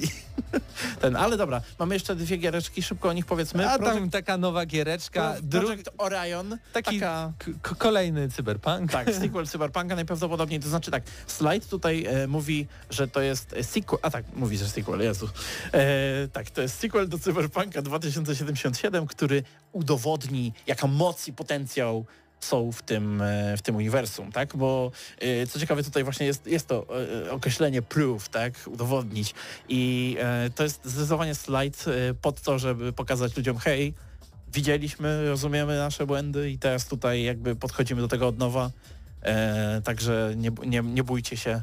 Speaker 3: ten, ale dobra, mamy jeszcze dwie giereczki, szybko o nich powiedzmy.
Speaker 6: A
Speaker 3: Project,
Speaker 6: tam taka nowa giereczka, dru...
Speaker 3: Project Orion,
Speaker 6: taki
Speaker 3: taka...
Speaker 6: kolejny cyberpunk.
Speaker 3: Tak, sequel Cyberpunka najprawdopodobniej, to znaczy tak, slajd tutaj e, mówi, że to jest e, sequel, a tak, mówi, że sequel, Jezu. E, tak, to jest sequel do Cyberpunka 2077, który udowodni, jaka moc i potencjał są w tym, e, w tym uniwersum, tak? Bo e, co ciekawe tutaj właśnie jest, jest to e, określenie proof, tak? Udowodnić. I to jest zdecydowanie slajd pod to, żeby pokazać ludziom, hej, widzieliśmy, rozumiemy nasze błędy i teraz tutaj jakby podchodzimy do tego od nowa. Także nie, nie, nie bójcie się.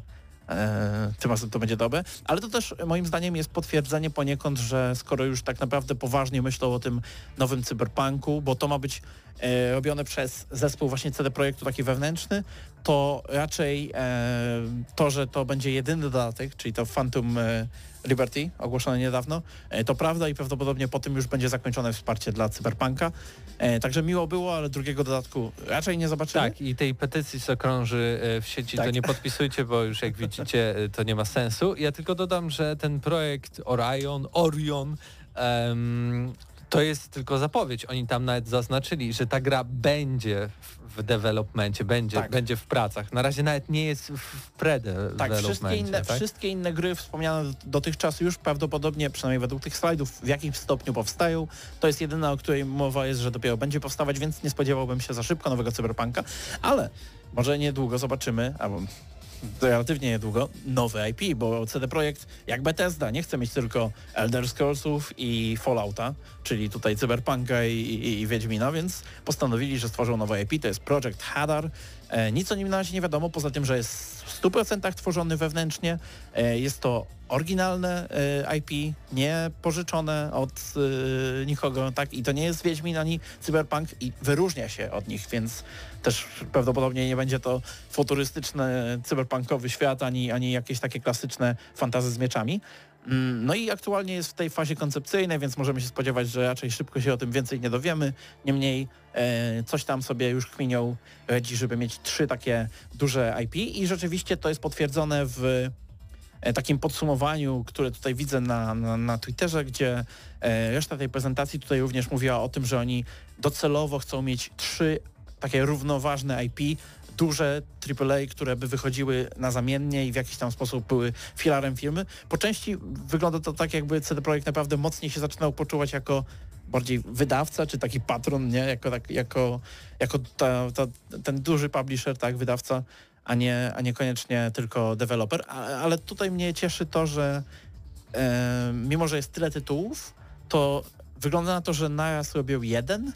Speaker 3: E, tym razem to będzie dobre. Ale to też moim zdaniem jest potwierdzenie poniekąd, że skoro już tak naprawdę poważnie myślą o tym nowym cyberpunku, bo to ma być e, robione przez zespół właśnie CD Projektu taki wewnętrzny, to raczej e, to, że to będzie jedyny dodatek, czyli to Phantom e, Liberty ogłoszone niedawno, e, to prawda i prawdopodobnie po tym już będzie zakończone wsparcie dla Cyberpunka. Także miło było, ale drugiego dodatku raczej nie zobaczymy.
Speaker 6: Tak, i tej petycji, co krąży w sieci, to
Speaker 3: Tak.
Speaker 6: nie podpisujcie, bo już jak widzicie, to nie ma sensu. Ja tylko dodam, że ten projekt Orion, Orion, em, to jest tylko zapowiedź. Oni tam nawet zaznaczyli, że ta gra będzie w- developmencie, będzie,
Speaker 3: Tak.
Speaker 6: będzie w pracach. Na razie nawet nie jest w
Speaker 3: Tak,
Speaker 6: pre-developmencie.
Speaker 3: wszystkie inne,
Speaker 6: tak?
Speaker 3: wszystkie inne gry wspomniane dotychczas już prawdopodobnie, przynajmniej według tych slajdów, w jakimś stopniu powstają. To jest jedyna, o której mowa jest, że dopiero będzie powstawać, więc nie spodziewałbym się za szybko nowego Cyberpunka, ale może niedługo zobaczymy, albo relatywnie niedługo, nowe IP, bo CD Projekt, jak Bethesda, nie chce mieć tylko Elder Scrollsów i Fallouta, czyli tutaj Cyberpunka i, i, i Wiedźmina, więc postanowili, że stworzą nowe IP, to jest Project Hadar. E, nic o nim na razie nie wiadomo, poza tym, że jest w 100% tworzony wewnętrznie. E, jest to oryginalne e, IP, nie pożyczone od nikogo, tak? I to nie jest Wiedźmin ani Cyberpunk i wyróżnia się od nich, więc też prawdopodobnie nie będzie to futurystyczny, cyberpunkowy świat, ani, ani jakieś takie klasyczne fantazy z mieczami. Mm, No i aktualnie jest w tej fazie koncepcyjnej, więc możemy się spodziewać, że raczej szybko się o tym więcej nie dowiemy. Niemniej e, coś tam sobie już kminią redzi, żeby mieć trzy takie duże IP i rzeczywiście to jest potwierdzone w e, takim podsumowaniu, które tutaj widzę na, na, na Twitterze, gdzie e, reszta tej prezentacji tutaj również mówiła o tym, że oni docelowo chcą mieć trzy takie równoważne IP, duże AAA, które by wychodziły na zamiennie i w jakiś tam sposób były filarem firmy. Po części wygląda to tak, jakby CD Projekt naprawdę mocniej się zaczynał poczuwać jako bardziej wydawca, czy taki patron, nie? Jako, tak, jako, jako ta, ta, ten duży publisher, tak, wydawca, a nie, a niekoniecznie tylko deweloper. Ale tutaj mnie cieszy to, że e, mimo, że jest tyle tytułów, to wygląda na to, że naraz robią jeden,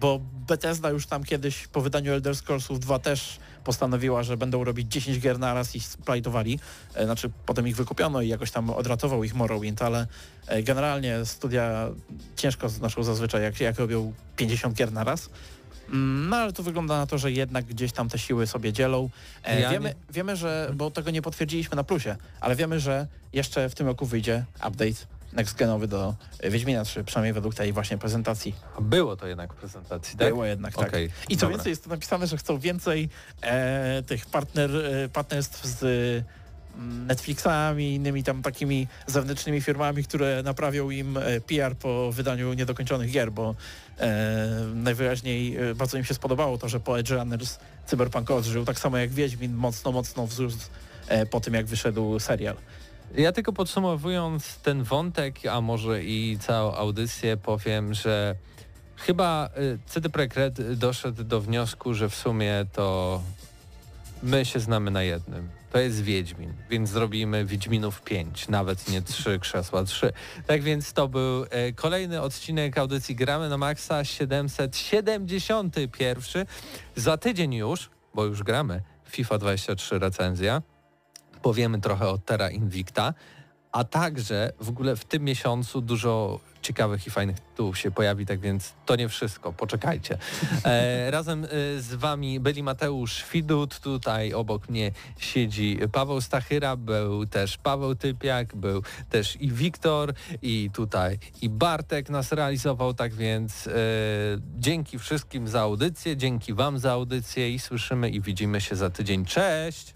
Speaker 3: bo Bethesda już tam kiedyś po wydaniu Elder Scrollsów 2 też postanowiła, że będą robić 10 gier naraz i splajtowali. E, Znaczy potem ich wykupiono i jakoś tam odratował ich Morrowind, ale e, generalnie studia ciężko znoszą zazwyczaj, jak, jak robią 50 gier naraz. Mm, No ale to wygląda na to, że jednak gdzieś tam te siły sobie dzielą. E,
Speaker 6: Ja
Speaker 3: wiemy,
Speaker 6: nie-
Speaker 3: wiemy, że, bo tego nie potwierdziliśmy na plusie, ale wiemy, że jeszcze w tym roku wyjdzie update next-genowy do Wiedźmina 3, przynajmniej według tej właśnie prezentacji.
Speaker 6: Było to jednak w prezentacji, tak?
Speaker 3: Było jednak, tak.
Speaker 6: Okej,
Speaker 3: I co
Speaker 6: dobra.
Speaker 3: więcej, jest tu napisane, że chcą więcej e, tych partner, e, partnerstw z mm, Netflixami i innymi tam takimi zewnętrznymi firmami, które naprawią im e, PR po wydaniu niedokończonych gier, bo e, najwyraźniej e, bardzo im się spodobało to, że po Edge Runners Cyberpunk odżył, tak samo jak Wiedźmin mocno, mocno wzrósł e, po tym, jak wyszedł serial.
Speaker 6: Ja tylko podsumowując ten wątek, a może i całą audycję powiem, że chyba y, CD Projekt Red doszedł do wniosku, że w sumie to my się znamy na jednym. To jest Wiedźmin, więc zrobimy Wiedźminów 5, nawet nie 3, krzesła 3. Tak więc to był e, kolejny odcinek audycji Gramy na Maxa 771. Za tydzień już, bo już gramy, FIFA 23 recenzja powiemy trochę o Terra Invicta, a także w ogóle w tym miesiącu dużo ciekawych i fajnych tytułów się pojawi, tak więc to nie wszystko, poczekajcie. E, razem e, z wami byli Mateusz Widut, tutaj obok mnie siedzi Paweł Stachyra, był też Paweł Typiak, był też i Wiktor i tutaj i Bartek nas realizował, tak więc e, dzięki wszystkim za audycję, dzięki wam za audycję i słyszymy i widzimy się za tydzień. Cześć!